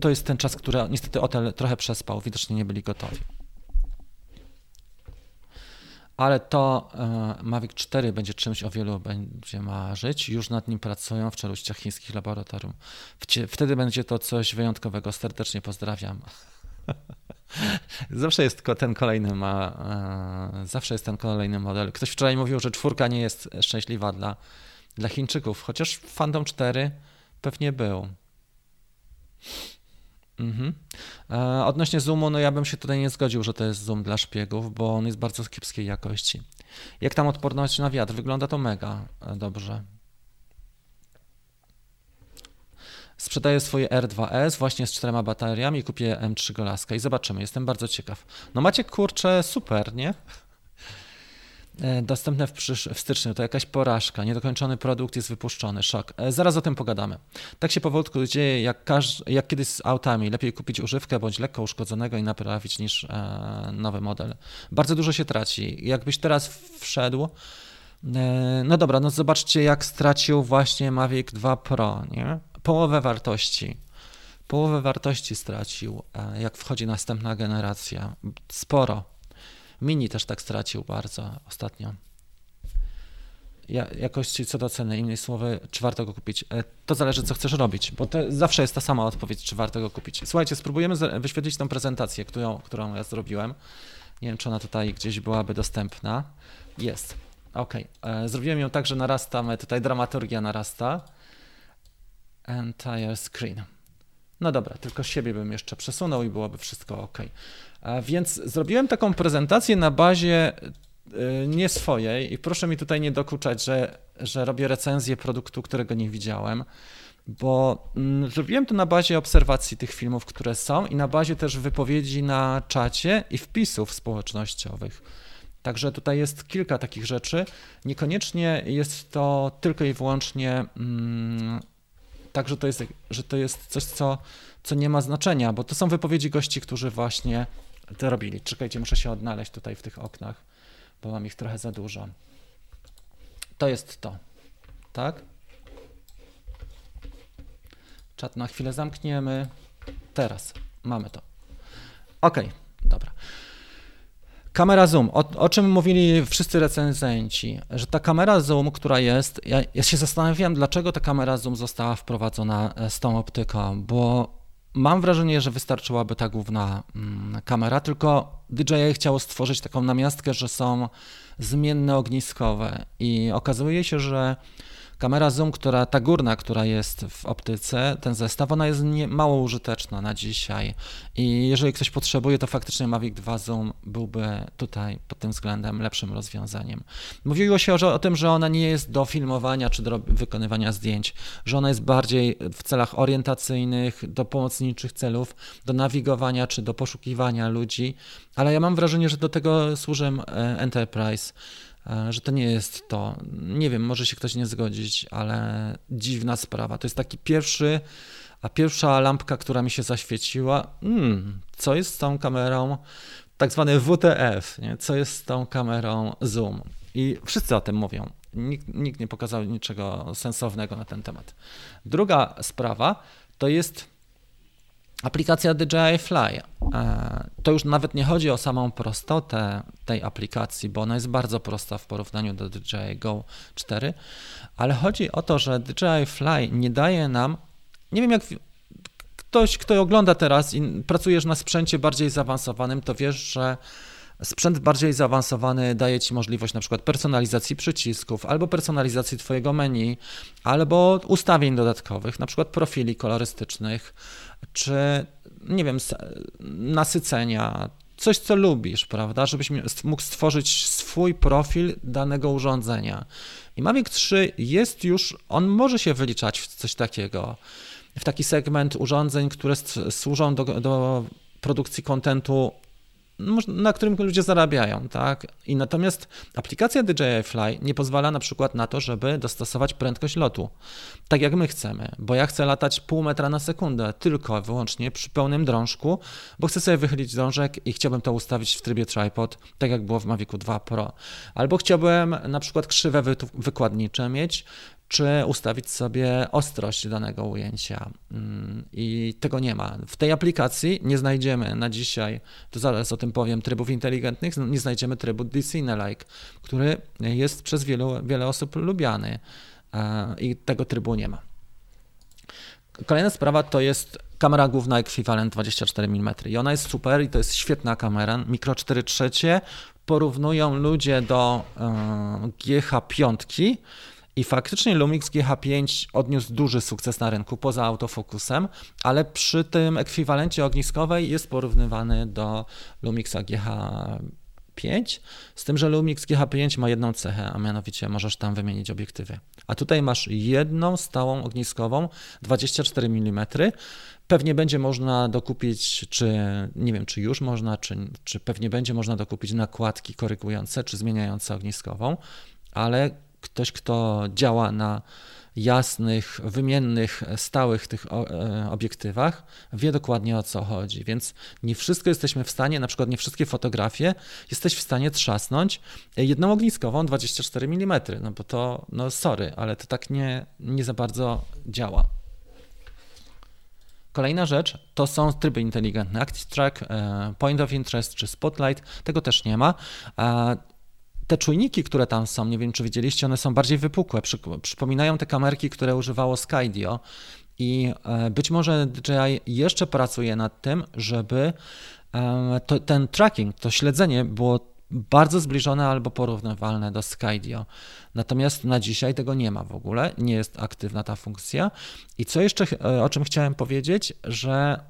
to jest ten czas, który niestety hotel trochę przespał, widocznie nie byli gotowi. Ale to e, Mavic 4 będzie czymś o wielu będzie marzyć. Już nad nim pracują w czeluściach chińskich laboratorium. Wtedy będzie to coś wyjątkowego. Serdecznie pozdrawiam. <laughs> Zawsze jest ten kolejny ma, e, zawsze jest ten kolejny model. Ktoś wczoraj mówił, że czwórka nie jest szczęśliwa dla, dla Chińczyków, chociaż Phantom 4 Pewnie był. Mhm. E, odnośnie zoomu, no ja bym się tutaj nie zgodził, że to jest zoom dla szpiegów, bo on jest bardzo kiepskiej jakości. Jak tam odporność na wiatr? Wygląda to mega e, dobrze. Sprzedaję swoje R2S właśnie z czterema bateriami, kupię M3 Golaska i zobaczymy, jestem bardzo ciekaw. No macie kurczę, super, nie? E, dostępne w, przysz- w styczniu. To jakaś porażka, niedokończony produkt jest wypuszczony, szok. E, zaraz o tym pogadamy. Tak się powolutku dzieje, jak, każ- jak kiedyś z autami. Lepiej kupić używkę bądź lekko uszkodzonego i naprawić niż e, nowy model. Bardzo dużo się traci. Jakbyś teraz wszedł, e, no dobra, no zobaczcie jak stracił właśnie Mavic 2 Pro, nie? Połowę wartości. Połowę wartości stracił, e, jak wchodzi następna generacja. Sporo. Mini też tak stracił bardzo ostatnio. Ja, jakości co do ceny, innej słowy, czy warto go kupić? E, to zależy, co chcesz robić, bo to zawsze jest ta sama odpowiedź, czy warto go kupić. Słuchajcie, spróbujemy wyświetlić tę prezentację, którą, którą ja zrobiłem. Nie wiem, czy ona tutaj gdzieś byłaby dostępna. Jest. Ok. E, zrobiłem ją tak, że narasta, tutaj dramaturgia narasta. Entire screen. No dobra, tylko siebie bym jeszcze przesunął i byłoby wszystko ok. Więc zrobiłem taką prezentację na bazie e, nie swojej i proszę mi tutaj nie dokuczać, że że robię recenzję produktu, którego nie widziałem, bo mm, zrobiłem to na bazie obserwacji tych filmów, które są i na bazie też wypowiedzi na czacie i wpisów społecznościowych. Także tutaj jest kilka takich rzeczy. Niekoniecznie jest to tylko i wyłącznie mm, tak, że to jest, że to jest coś, co, co nie ma znaczenia, bo to są wypowiedzi gości, którzy właśnie robili. Czekajcie, muszę się odnaleźć tutaj w tych oknach, bo mam ich trochę za dużo. To jest to, tak? Czat na chwilę zamkniemy. Teraz mamy to. Ok, dobra. Kamera zoom, o, o, czym mówili wszyscy recenzenci, że ta kamera zoom, która jest, ja, ja, się zastanawiałem, dlaczego ta kamera zoom została wprowadzona e, z tą optyką, bo mam wrażenie, że wystarczyłaby ta główna mm, kamera, tylko DJI chciało stworzyć taką namiastkę, że są zmienne ogniskowe i okazuje się, że Kamera zoom, która ta górna, która jest w optyce, ten zestaw, ona jest nie, mało użyteczna na dzisiaj. I jeżeli ktoś potrzebuje, to faktycznie Mavic 2 Zoom byłby tutaj pod tym względem lepszym rozwiązaniem. Mówiło się o, o tym, że ona nie jest do filmowania czy do wykonywania zdjęć, że ona jest bardziej w celach orientacyjnych, do pomocniczych celów, do nawigowania czy do poszukiwania ludzi, ale ja mam wrażenie, że do tego służy e, Enterprise. E, że to nie jest to. Nie wiem, może się ktoś nie zgodzić, ale dziwna sprawa. To jest taki pierwszy, a pierwsza lampka, która mi się zaświeciła. Hmm, co jest z tą kamerą? Tak zwany WTF, nie? co jest z tą kamerą zoom? I wszyscy o tym mówią. Nikt, nikt nie pokazał niczego sensownego na ten temat. Druga sprawa to jest Aplikacja DJI Fly. E, to już nawet nie chodzi o samą prostotę tej aplikacji, bo ona jest bardzo prosta w porównaniu do DJI Go 4, ale chodzi o to, że DJI Fly nie daje nam, nie wiem jak ktoś, kto ogląda teraz i pracujesz na sprzęcie bardziej zaawansowanym, to wiesz, że Sprzęt bardziej zaawansowany daje Ci możliwość na przykład personalizacji przycisków, albo personalizacji Twojego menu, albo ustawień dodatkowych, na przykład profili kolorystycznych, czy nie wiem, nasycenia, coś co lubisz, prawda, żebyś mógł stworzyć swój profil danego urządzenia. I Mavic 3 jest już, on może się wyliczać w coś takiego, w taki segment urządzeń, które służą do, do produkcji kontentu na którym ludzie zarabiają, tak? I natomiast aplikacja DJI Fly nie pozwala na przykład na to, żeby dostosować prędkość lotu, tak jak my chcemy, bo ja chcę latać pół metra na sekundę, tylko wyłącznie przy pełnym drążku, bo chcę sobie wychylić drążek i chciałbym to ustawić w trybie tripod, tak jak było w Mavicu 2 Pro. Albo chciałbym na przykład krzywe wykładnicze mieć, czy ustawić sobie ostrość danego ujęcia. Mm, I tego nie ma. W tej aplikacji nie znajdziemy na dzisiaj, to zaraz o tym powiem, trybów inteligentnych, nie znajdziemy trybu Disney-like, który jest przez wielu, wiele osób lubiany e, i tego trybu nie ma. Kolejna sprawa to jest kamera główna ekwiwalent 24 mm i ona jest super i to jest świetna kamera, mikro 4 trzecie, porównują ludzie do e, GH5, i faktycznie Lumix GH5 odniósł duży sukces na rynku poza autofokusem, ale przy tym ekwiwalencie ogniskowej jest porównywany do Lumixa GH5, z tym, że Lumix GH5 ma jedną cechę, a mianowicie możesz tam wymienić obiektywy. A tutaj masz jedną stałą ogniskową 24 mm. Pewnie będzie można dokupić, czy nie wiem, czy już można, czy, czy pewnie będzie można dokupić nakładki korygujące, czy zmieniające ogniskową, ale ktoś, kto działa na jasnych, wymiennych, stałych tych e, obiektywach, wie dokładnie o co chodzi. Więc nie wszystko jesteśmy w stanie, na przykład nie wszystkie fotografie jesteś w stanie trzasnąć jedną ogniskową 24 mm, no bo to, no sorry, ale to tak nie, nie za bardzo działa. Kolejna rzecz to są tryby inteligentne. Active Track, e, Point of Interest czy Spotlight, tego też nie ma te czujniki, które tam są, nie wiem czy widzieliście, one są bardziej wypukłe. Przypominają te kamerki, które używało Skydio. I e, być może DJI jeszcze pracuje nad tym, żeby e, to, ten tracking, to śledzenie było bardzo zbliżone albo porównywalne do Skydio. Natomiast na dzisiaj tego nie ma w ogóle, nie jest aktywna ta funkcja. I co jeszcze, e, o czym chciałem powiedzieć, że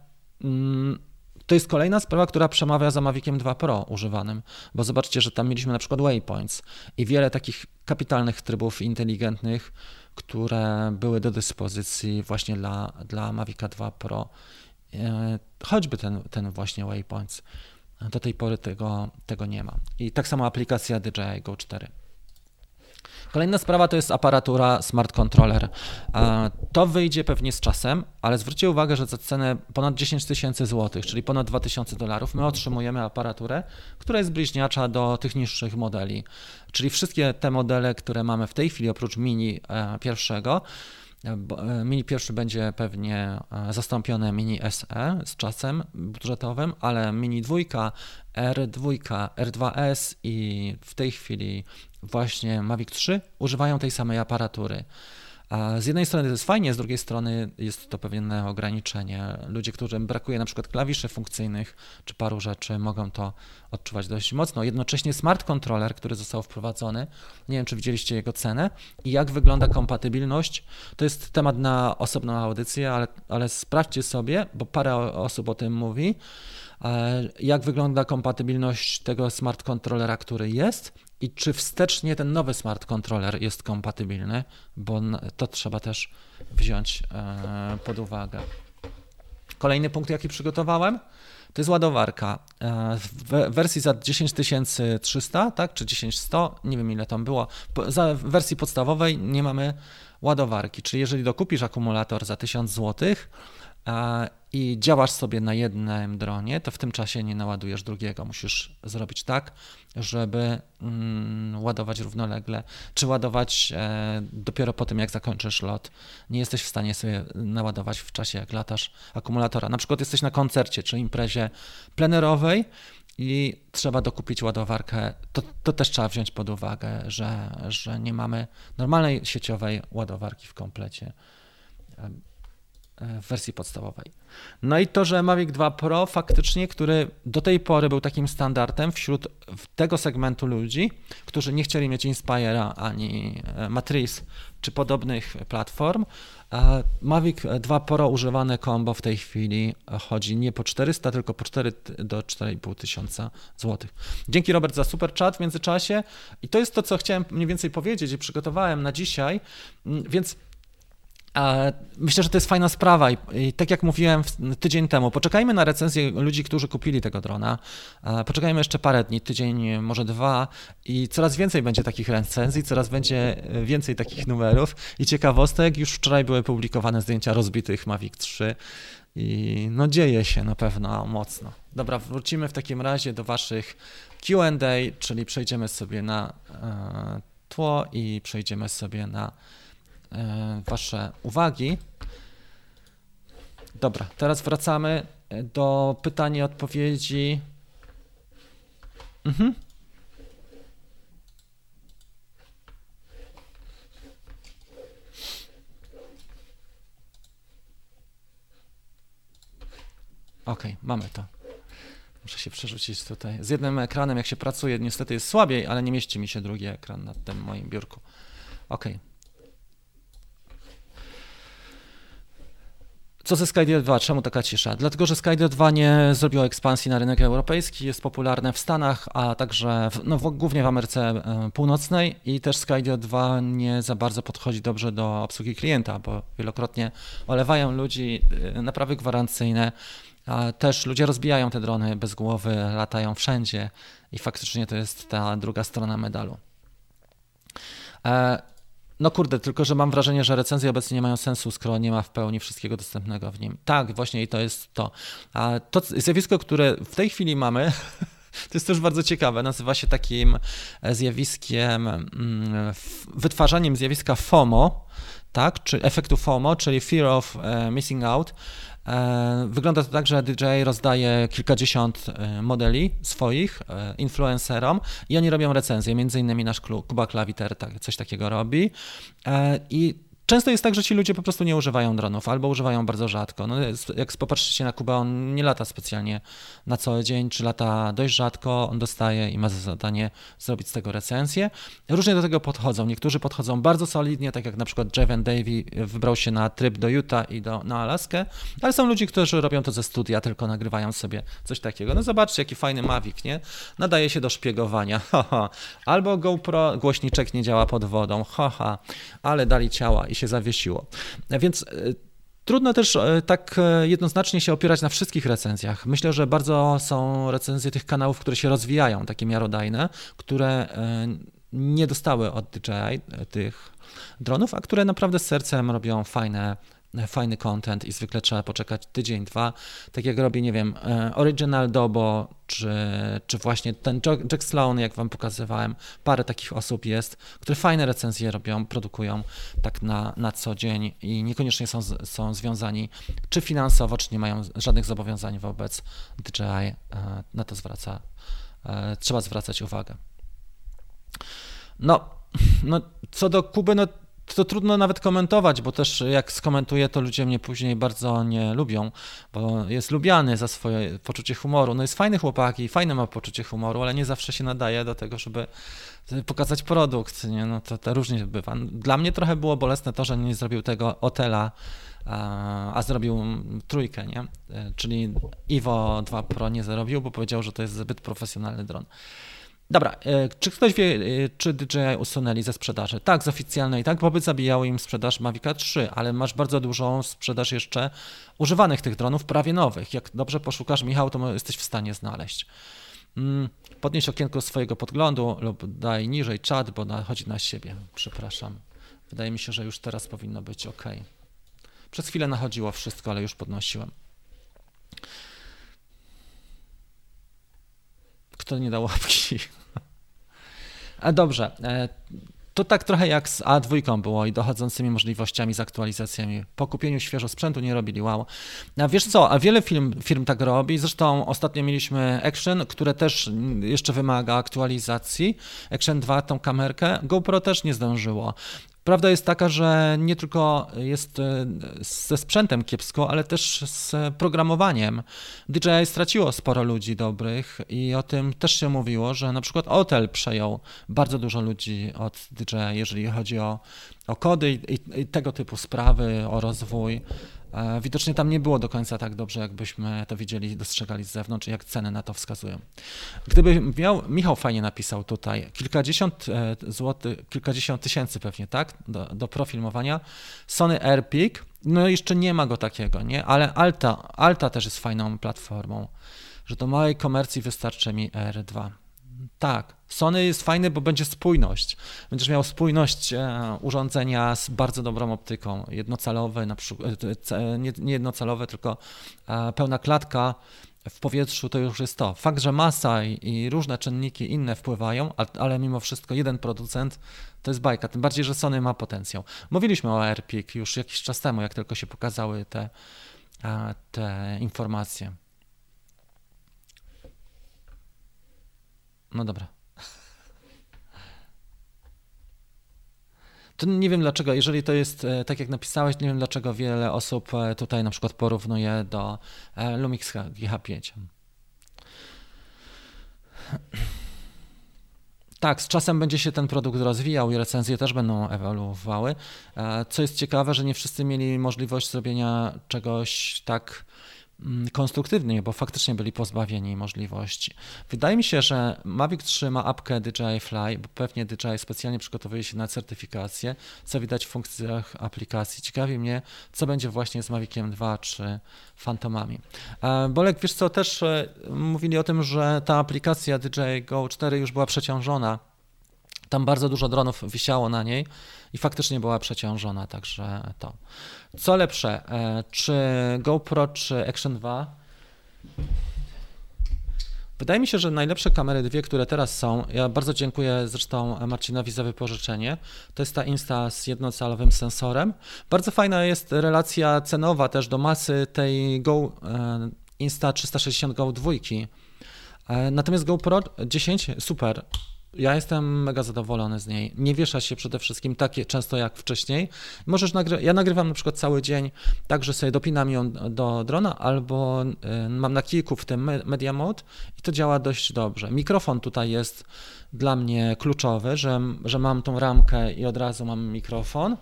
mm, to jest kolejna sprawa, która przemawia za Maviciem 2 Pro używanym, bo zobaczcie, że tam mieliśmy na przykład waypoints i wiele takich kapitalnych trybów inteligentnych, które były do dyspozycji właśnie dla, dla Mavica 2 Pro. E, choćby ten, ten właśnie waypoints. Do tej pory tego, tego nie ma. I tak samo aplikacja DJI Go 4. Kolejna sprawa to jest aparatura Smart Controller. To wyjdzie pewnie z czasem, ale zwróćcie uwagę, że za cenę ponad 10 tysięcy złotych, czyli ponad 2000 dolarów, my otrzymujemy aparaturę, która jest bliźniacza do tych niższych modeli. Czyli wszystkie te modele, które mamy w tej chwili, oprócz mini e, pierwszego, e, Mini pierwszy będzie pewnie e, zastąpione Mini SE z czasem budżetowym, ale Mini dwójka, R2, R2S i w tej chwili właśnie Mavic 3 używają tej samej aparatury. Z jednej strony to jest fajnie, z drugiej strony jest to pewne ograniczenie. Ludzie, którym brakuje na przykład klawiszy funkcyjnych czy paru rzeczy, mogą to odczuwać dość mocno. Jednocześnie smart controller, który został wprowadzony, nie wiem czy widzieliście jego cenę i jak wygląda kompatybilność. To jest temat na osobną audycję, ale, ale sprawdźcie sobie, bo parę osób o tym mówi, e, jak wygląda kompatybilność tego smart controllera, który jest i czy wstecznie ten nowy smart controller jest kompatybilny, bo to trzeba też wziąć e, pod uwagę. Kolejny punkt, jaki przygotowałem, to jest ładowarka. E, w wersji za 10300, tak, czy 10100, nie wiem ile tam było. Za wersji podstawowej nie mamy ładowarki, czyli jeżeli dokupisz akumulator za 1000 zł, i działasz sobie na jednym dronie, to w tym czasie nie naładujesz drugiego. Musisz zrobić tak, żeby mm, ładować równolegle, czy ładować e, dopiero po tym, jak zakończysz lot. Nie jesteś w stanie sobie naładować w czasie, jak latasz akumulatora. Na przykład jesteś na koncercie czy imprezie plenerowej i trzeba dokupić ładowarkę. To, to też trzeba wziąć pod uwagę, że, że nie mamy normalnej sieciowej ładowarki w komplecie w wersji podstawowej. No i to, że Mavic 2 Pro faktycznie, który do tej pory był takim standardem wśród tego segmentu ludzi, którzy nie chcieli mieć Inspire'a ani e, Matrice czy podobnych platform, Mavic 2 Pro używane combo w tej chwili chodzi nie po 400, tylko po 4 do 4,5 tysiąca złotych. Dzięki Robert za super chat w międzyczasie i to jest to, co chciałem mniej więcej powiedzieć i przygotowałem na dzisiaj, mm, więc Myślę, że to jest fajna sprawa i, i, tak jak mówiłem tydzień temu, poczekajmy na recenzję ludzi, którzy kupili tego drona. Poczekajmy jeszcze parę dni, tydzień, może dwa i coraz więcej będzie takich recenzji, coraz będzie więcej takich numerów i ciekawostek. Już wczoraj były publikowane zdjęcia rozbitych Mavic 3 i no dzieje się na pewno mocno. Dobra, wrócimy w takim razie do waszych Q&A, czyli przejdziemy sobie na e, tło i przejdziemy sobie na E, wasze uwagi. Dobra, teraz wracamy do pytań i odpowiedzi. Mhm. OK, mamy to. Muszę się przerzucić tutaj. Z jednym ekranem, jak się pracuje, niestety jest słabiej, ale nie mieści mi się drugi ekran na tym moim biurku. OK. Co ze Skydio 2? Czemu taka cisza? Dlatego, że Skydio 2 nie zrobiło ekspansji na rynek europejski, jest popularne w Stanach, a także w, no, głównie w Ameryce e, Północnej i też Skydio 2 nie za bardzo podchodzi dobrze do obsługi klienta, bo wielokrotnie olewają ludzi, e, naprawy gwarancyjne, a też ludzie rozbijają te drony bez głowy, latają wszędzie i faktycznie to jest ta druga strona medalu. E, no kurde, tylko że mam wrażenie, że recenzje obecnie nie mają sensu, skoro nie ma w pełni wszystkiego dostępnego w nim. Tak, właśnie i to jest to. A to zjawisko, które w tej chwili mamy, <laughs> to jest też bardzo ciekawe. Nazywa się takim zjawiskiem, mm, wytwarzaniem zjawiska FOMO, tak, czy efektu FOMO, czyli Fear of e, Missing Out. E, wygląda to tak, że DJ rozdaje kilkadziesiąt e, modeli swoich e, influencerom i oni robią recenzje, między innymi nasz klub, Kuba Klawiter tak, coś takiego robi. I Często jest tak, że ci ludzie po prostu nie używają dronów albo używają bardzo rzadko. No, jak popatrzycie na Kubę, on nie lata specjalnie na co dzień, czy lata dość rzadko, on dostaje i ma za zadanie zrobić z tego recenzję. Różnie do tego podchodzą. Niektórzy podchodzą bardzo solidnie, tak jak na przykład Jeven Davy wybrał się na tryb do Utah i do, na Alaskę, ale są ludzie, którzy robią to ze studia, tylko nagrywają sobie coś takiego. No zobaczcie, jaki fajny Mavic, nie? Nadaje się do szpiegowania, <laughs> haha. Albo GoPro, głośniczek nie działa pod wodą, haha, ale dali ciała i się zawiesiło. Więc e, Trudno też e, tak e, jednoznacznie się opierać na wszystkich recenzjach. Myślę, że bardzo są recenzje tych kanałów, które się rozwijają, takie miarodajne, które nie dostały od DJI tych dronów, a które naprawdę z sercem robią fajne fajny content i zwykle trzeba poczekać tydzień, dwa, tak jak robi, nie wiem, e, Original Dobo, czy, czy właśnie ten Jack Sloan, jak wam pokazywałem, parę takich osób jest, które fajne recenzje robią, produkują tak na, na co dzień i niekoniecznie są, są związani czy finansowo, czy nie mają żadnych zobowiązań wobec DJI, e, na to zwraca, e, trzeba zwracać uwagę. No, no co do Kuby, no to trudno nawet komentować, bo też jak skomentuję, to ludzie mnie później bardzo nie lubią, bo jest lubiany za swoje poczucie humoru. No jest fajny chłopak i fajne ma poczucie humoru, ale nie zawsze się nadaje do tego, żeby pokazać produkt, nie? No to, to różnie bywa. Dla mnie trochę było bolesne to, że nie zrobił tego Otela, a, a zrobił trójkę, nie? Czyli Ivo 2 Pro nie zrobił, bo powiedział, że to jest zbyt profesjonalny dron. Dobra, e, czy ktoś wie, e, czy DJI usunęli ze sprzedaży? Tak, z oficjalnej, tak, bo by zabijało im sprzedaż Mavica 3, ale masz bardzo dużą sprzedaż jeszcze używanych tych dronów, prawie nowych. Jak dobrze poszukasz, Michał, to jesteś w stanie znaleźć. Mm, podnieś okienko swojego podglądu lub daj niżej czat, bo chodzi na siebie. Przepraszam. Wydaje mi się, że już teraz powinno być ok. Przez chwilę nachodziło wszystko, ale już podnosiłem. Kto nie dał łapki? A dobrze. E, to tak trochę jak z A2 było i dochodzącymi możliwościami z aktualizacjami. Po kupieniu świeżo sprzętu nie robili wow. A wiesz co, a wiele firm, firm tak robi. Zresztą ostatnio mieliśmy Action, które też jeszcze wymaga aktualizacji. Action 2, tą kamerkę. GoPro też nie zdążyło. Prawda jest taka, że nie tylko jest e, ze sprzętem kiepsko, ale też z programowaniem. DJI straciło sporo ludzi dobrych i o tym też się mówiło, że na przykład Hotel przejął bardzo dużo ludzi od DJI, jeżeli chodzi o, o kody i, i tego typu sprawy, o rozwój. E, widocznie tam nie było do końca tak dobrze, jakbyśmy to widzieli dostrzegali z zewnątrz, jak ceny na to wskazują. Gdyby miał, Michał fajnie napisał tutaj, kilkadziesiąt e, złotych, kilkadziesiąt tysięcy pewnie, tak, do, do profilmowania, Sony AirPik, no jeszcze nie ma go takiego, nie, ale Alta, Alta też jest fajną platformą, że do małej komercji wystarczy mi R2. Tak, Sony jest fajny, bo będzie spójność. Będziesz miał spójność e, urządzenia z bardzo dobrą optyką, jednocalowe, na przykład, e, nie, nie jednocalowe, tylko e, pełna klatka w powietrzu to już jest to. Fakt, że masa i, i różne czynniki inne wpływają, ale mimo wszystko jeden producent to jest bajka, tym bardziej, że Sony ma potencjał. Mówiliśmy o AirPik już jakiś czas temu, jak tylko się pokazały te, te informacje. No dobra. To nie wiem dlaczego, jeżeli to jest e, tak jak napisałeś, nie wiem dlaczego wiele osób e, tutaj na przykład porównuje do e, Lumix GH5. Tak, z czasem będzie się ten produkt rozwijał i recenzje też będą ewoluowały. Co jest ciekawe, że nie wszyscy mieli możliwość zrobienia czegoś tak konstruktywnie, bo faktycznie byli pozbawieni możliwości. Wydaje mi się, że Mavic 3 ma apkę DJI Fly, bo pewnie DJI specjalnie przygotowuje się na certyfikację, co widać w funkcjach aplikacji. Ciekawi mnie, co będzie właśnie z Maviciem 2 czy Phantomami. E, Bolek, wiesz co, też e, mówili o tym, że ta aplikacja DJI Go 4 już była przeciążona tam bardzo dużo dronów wisiało na niej i faktycznie była przeciążona, także to. Co lepsze, e, czy GoPro, czy Action 2? Wydaje mi się, że najlepsze kamery dwie, które teraz są, ja bardzo dziękuję zresztą Marcinowi za wypożyczenie, to jest ta Insta z jednocalowym sensorem. Bardzo fajna jest relacja cenowa też do masy tej Go e, Insta 360 Go 2. E, natomiast GoPro 10 super, Ja jestem mega zadowolony z niej. Nie wiesza się przede wszystkim tak często jak wcześniej. Możesz nagry- ja nagrywam na przykład cały dzień, tak, że sobie dopinam ją do drona, albo y, mam na kilku w tym media mode i to działa dość dobrze. Mikrofon tutaj jest dla mnie kluczowy, że, że mam tą ramkę i od razu mam mikrofon.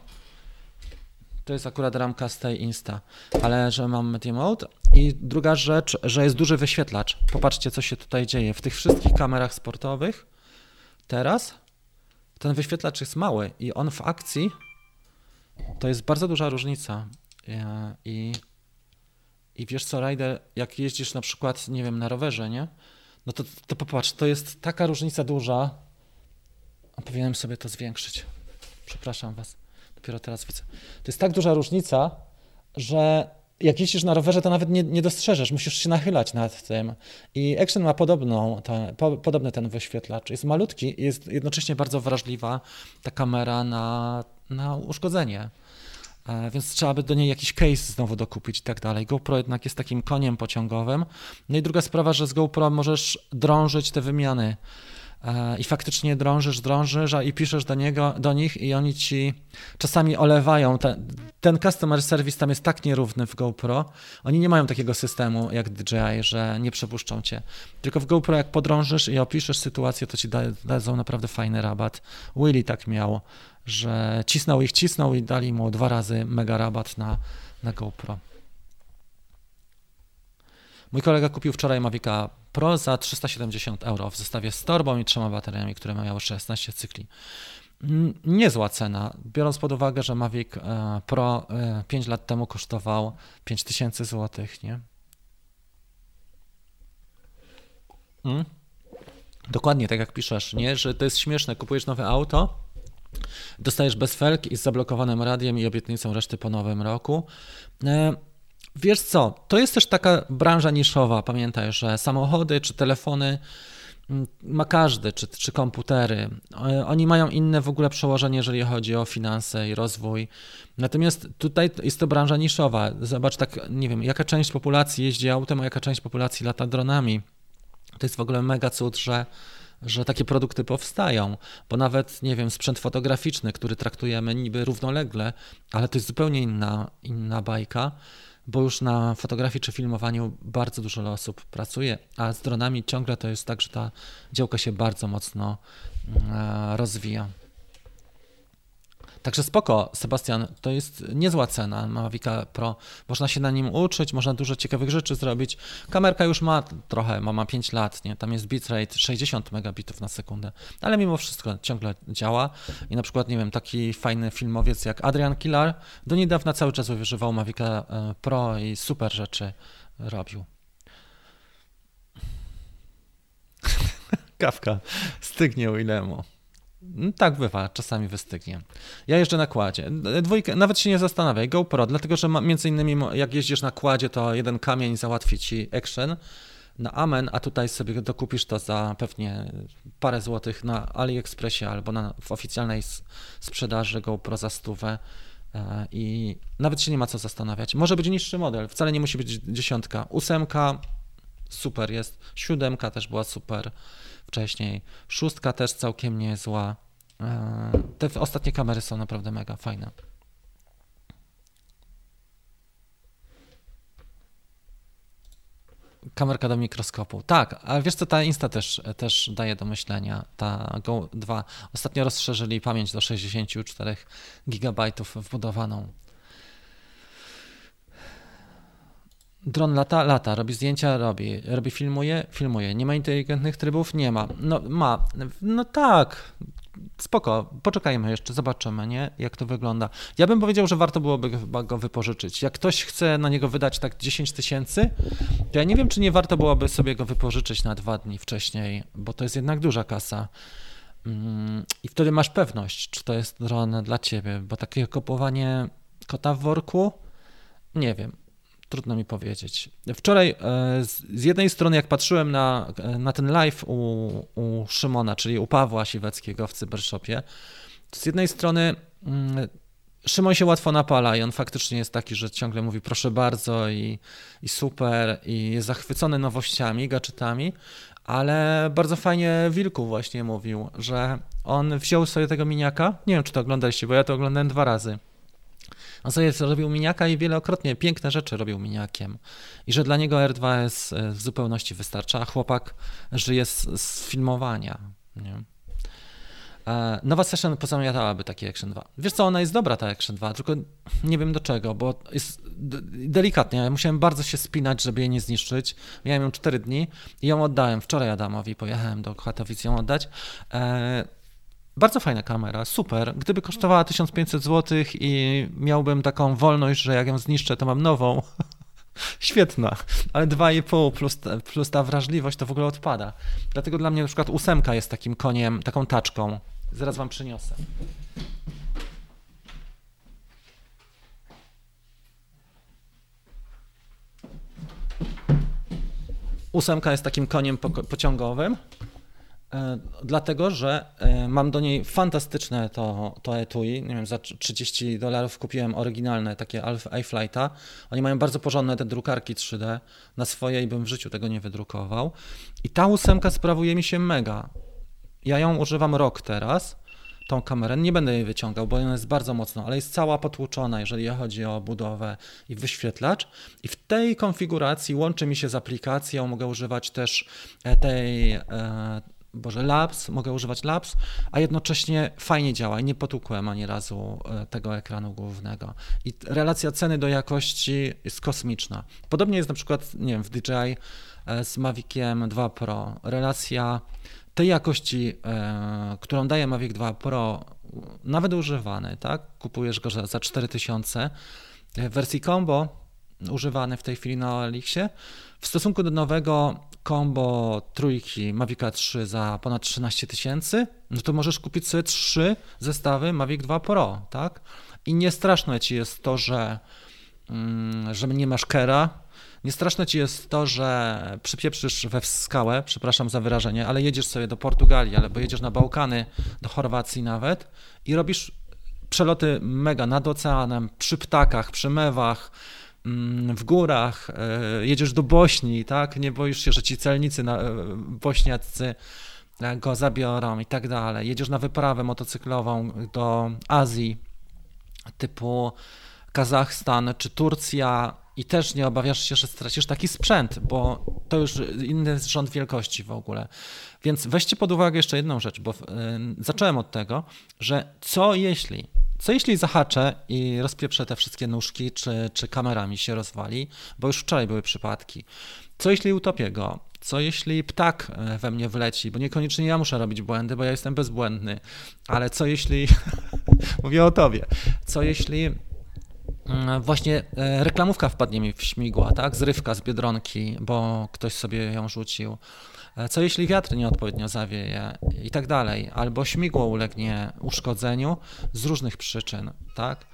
To jest akurat ramka z tej Insta, ale że mam Media Mode. I druga rzecz, że jest duży wyświetlacz. Popatrzcie, co się tutaj dzieje. W tych wszystkich kamerach sportowych teraz ten wyświetlacz jest mały i on w akcji to jest bardzo duża różnica. I, i wiesz co, Rider, jak jeździsz na przykład, nie wiem, na rowerze, nie? No to, to popatrz, to jest taka różnica duża. A powinienem sobie to zwiększyć. Przepraszam was. Dopiero teraz widzę. To jest tak duża różnica, że jak jeździsz na rowerze, to nawet nie, nie dostrzeżesz, musisz się nachylać nad tym. I Action ma podobną, ta, po, podobny ten wyświetlacz. Jest malutki i jest jednocześnie bardzo wrażliwa ta kamera na, na uszkodzenie. E, więc trzeba by do niej jakiś case znowu dokupić i tak dalej. GoPro jednak jest takim koniem pociągowym. No i druga sprawa, że z GoPro możesz drążyć te wymiany i faktycznie drążysz, drążysz, i piszesz do niego, do nich i oni ci czasami olewają. Ten, ten customer service tam jest tak nierówny w GoPro. Oni nie mają takiego systemu jak DJI, że nie przepuszczą cię. Tylko w GoPro jak podrążysz i opiszesz sytuację, to ci da, dadzą naprawdę fajny rabat. Willy tak miał, że cisnął ich, cisnął i dali mu dwa razy mega rabat na, na GoPro. Mój kolega kupił wczoraj Mavica Pro za 370 euro w zestawie z torbą i trzema bateriami, które miały 16 cykli. Niezła cena, biorąc pod uwagę, że Mavic e, Pro 5 e, lat temu kosztował 5000 zł, nie? Hmm? Dokładnie tak jak piszesz, nie? Że to jest śmieszne, kupujesz nowe auto, dostajesz bez felk i z zablokowanym radiem i obietnicą reszty po nowym roku. E, Wiesz co, to jest też taka branża niszowa. Pamiętaj, że samochody czy telefony mm, ma każdy, czy, czy komputery. Oni mają inne w ogóle przełożenie, jeżeli chodzi o finanse i rozwój. Natomiast tutaj jest to branża niszowa. Zobacz, tak, nie wiem, jaka część populacji jeździ autem, a jaka część populacji lata dronami. To jest w ogóle mega cud, że, że takie produkty powstają, bo nawet, nie wiem, sprzęt fotograficzny, który traktujemy niby równolegle, ale to jest zupełnie inna, inna bajka bo już na fotografii czy filmowaniu bardzo dużo osób pracuje, a z dronami ciągle to jest tak, że ta działka się bardzo mocno mm, rozwija. Także spoko, Sebastian, to jest niezła cena Mavica Pro. Można się na nim uczyć, można dużo ciekawych rzeczy zrobić. Kamerka już ma trochę, ma, ma 5 lat, nie? tam jest bitrate 60 megabitów na sekundę, ale mimo wszystko ciągle działa. I na przykład, nie wiem, taki fajny filmowiec jak Adrian Killar do niedawna cały czas używał Mavica e, Pro i super rzeczy robił. <laughs> Kawka stygnie u Ilemu. No tak bywa, czasami wystygnie. Ja jeżdżę na kładzie. Dwójkę, nawet się nie zastanawiaj, GoPro, dlatego że między innymi jak jeździsz na kładzie, to jeden kamień załatwi ci action na amen, a tutaj sobie dokupisz to za pewnie parę złotych na AliExpressie albo na, w oficjalnej sprzedaży GoPro za stówę e, i nawet się nie ma co zastanawiać. Może być niższy model, wcale nie musi być dziesiątka. Ósemka super jest, siódemka też była super wcześniej. Szóstka też całkiem niezła. E, te ostatnie kamery są naprawdę mega fajne. Kamerka do mikroskopu. Tak, ale wiesz co, ta Insta też, też daje do myślenia. Ta Go 2 ostatnio rozszerzyli pamięć do 64 GB wbudowaną. Dron lata, lata, robi zdjęcia, robi, robi, filmuje, filmuje. Nie ma inteligentnych trybów? Nie ma. No ma. No tak, spoko, poczekajmy jeszcze, zobaczymy, nie? jak to wygląda. Ja bym powiedział, że warto byłoby go wypożyczyć. Jak ktoś chce na niego wydać tak 10 tysięcy, to ja nie wiem, czy nie warto byłoby sobie go wypożyczyć na dwa dni wcześniej, bo to jest jednak duża kasa. Mm, I wtedy masz pewność, czy to jest dron dla ciebie, bo takie kupowanie kota w worku, nie wiem. Trudno mi powiedzieć. Wczoraj e, z jednej strony, jak patrzyłem na, na ten live u, u Szymona, czyli u Pawła Siweckiego w Cybershopie, to z jednej strony mm, Szymon się łatwo napala i on faktycznie jest taki, że ciągle mówi proszę bardzo i, i super i jest zachwycony nowościami, gadżetami, Ale bardzo fajnie Wilku właśnie mówił, że on wziął sobie tego miniaka. Nie wiem, czy to oglądaliście, bo ja to oglądałem dwa razy. On sobie robił miniaka i wielokrotnie piękne rzeczy robił miniakiem. I że dla niego R2S w zupełności wystarcza, a chłopak żyje z, z filmowania. Nie? E, nowa Session pozamiatałaby taki Action 2. Wiesz co, ona jest dobra ta Action 2, tylko nie wiem do czego, bo jest delikatnie. Ja musiałem bardzo się spinać, żeby jej nie zniszczyć. Miałem ją 4 dni i ją oddałem. Wczoraj Adamowi pojechałem do Katowic ją oddać. Bardzo fajna kamera, super. Gdyby kosztowała 1500 zł i miałbym taką wolność, że jak ją zniszczę, to mam nową, <laughs> Świetna, ale 2,5 plus, plus ta wrażliwość to w ogóle odpada. Dlatego dla mnie na przykład ósemka jest takim koniem, taką taczką. Zaraz wam przyniosę. Ósemka jest takim koniem pociągowym. E, dlatego, że e, mam do niej fantastyczne to, to etui. Nie wiem, za 30 dolarów kupiłem oryginalne takie iFlighta. Oni mają bardzo porządne te drukarki 3D. Na swojej bym w życiu tego nie wydrukował. I ta ósemka sprawuje mi się mega. Ja ją używam rok teraz, tą kamerę. Nie będę jej wyciągał, bo ona jest bardzo mocno, ale jest cała potłuczona, jeżeli chodzi o budowę i wyświetlacz. I w tej konfiguracji łączy mi się z aplikacją. Mogę używać też e, tej Boże, Labs, mogę używać Labs, a jednocześnie fajnie działa i nie potłukłem ani razu e, tego ekranu głównego. I relacja ceny do jakości jest kosmiczna. Podobnie jest na przykład, nie wiem, w DJI e, z Maviciem 2 Pro. Relacja tej jakości, e, którą daje Mavic 2 Pro, nawet używany, tak? Kupujesz go za, za 4000 w wersji combo, używany w tej chwili na Elixie, w stosunku do nowego combo trójki Mavic 3 za ponad 13 tysięcy, no to możesz kupić sobie trzy zestawy Mavic 2 Pro, tak? I nie straszne ci jest to, że, mm, że nie masz kera, nie straszne ci jest to, że przypieprzysz we skałę, przepraszam za wyrażenie, ale jedziesz sobie do Portugalii, albo jedziesz na Bałkany, do Chorwacji nawet i robisz przeloty mega nad oceanem, przy ptakach, przy mewach, w górach, e, jedziesz do Bośni, tak? Nie boisz się, że ci celnicy e, bośniaccy e, go zabiorą i tak dalej. Jedziesz na wyprawę motocyklową do Azji, typu Kazachstan czy Turcja i też nie obawiasz się, że stracisz taki sprzęt, bo to już inny rząd wielkości w ogóle. Więc weźcie pod uwagę jeszcze jedną rzecz, bo zacząłem od tego, że co jeśli co jeśli zahaczę i rozpieprzę te wszystkie nóżki, czy, czy kamera mi się rozwali, bo już wczoraj były przypadki. Co jeśli utopię go? Co jeśli ptak e, we mnie wleci? Bo niekoniecznie ja muszę robić błędy, bo ja jestem bezbłędny. Ale co jeśli. <laughs> Mówię o tobie. Co jeśli mm, właśnie e, reklamówka wpadnie mi w śmigła, tak? Zrywka z biedronki, bo ktoś sobie ją rzucił. E, co jeśli wiatr nieodpowiednio zawieje i tak dalej, albo śmigło ulegnie uszkodzeniu z różnych przyczyn, tak?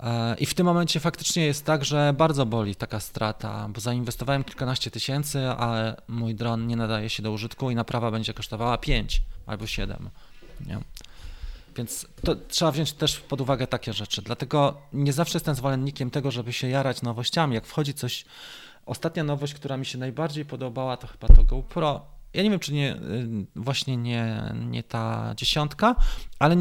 E, I w tym momencie faktycznie jest tak, że bardzo boli taka strata, bo zainwestowałem kilkanaście tysięcy, ale mój dron nie nadaje się do użytku i naprawa będzie kosztowała 5 albo 7. Nie? Więc to trzeba wziąć też pod uwagę takie rzeczy. Dlatego nie zawsze jestem zwolennikiem tego, żeby się jarać nowościami. Jak wchodzi coś. Ostatnia nowość, która mi się najbardziej podobała, to chyba to GoPro ja nie wiem, czy nie, y, właśnie nie, nie ta dziesiątka, ale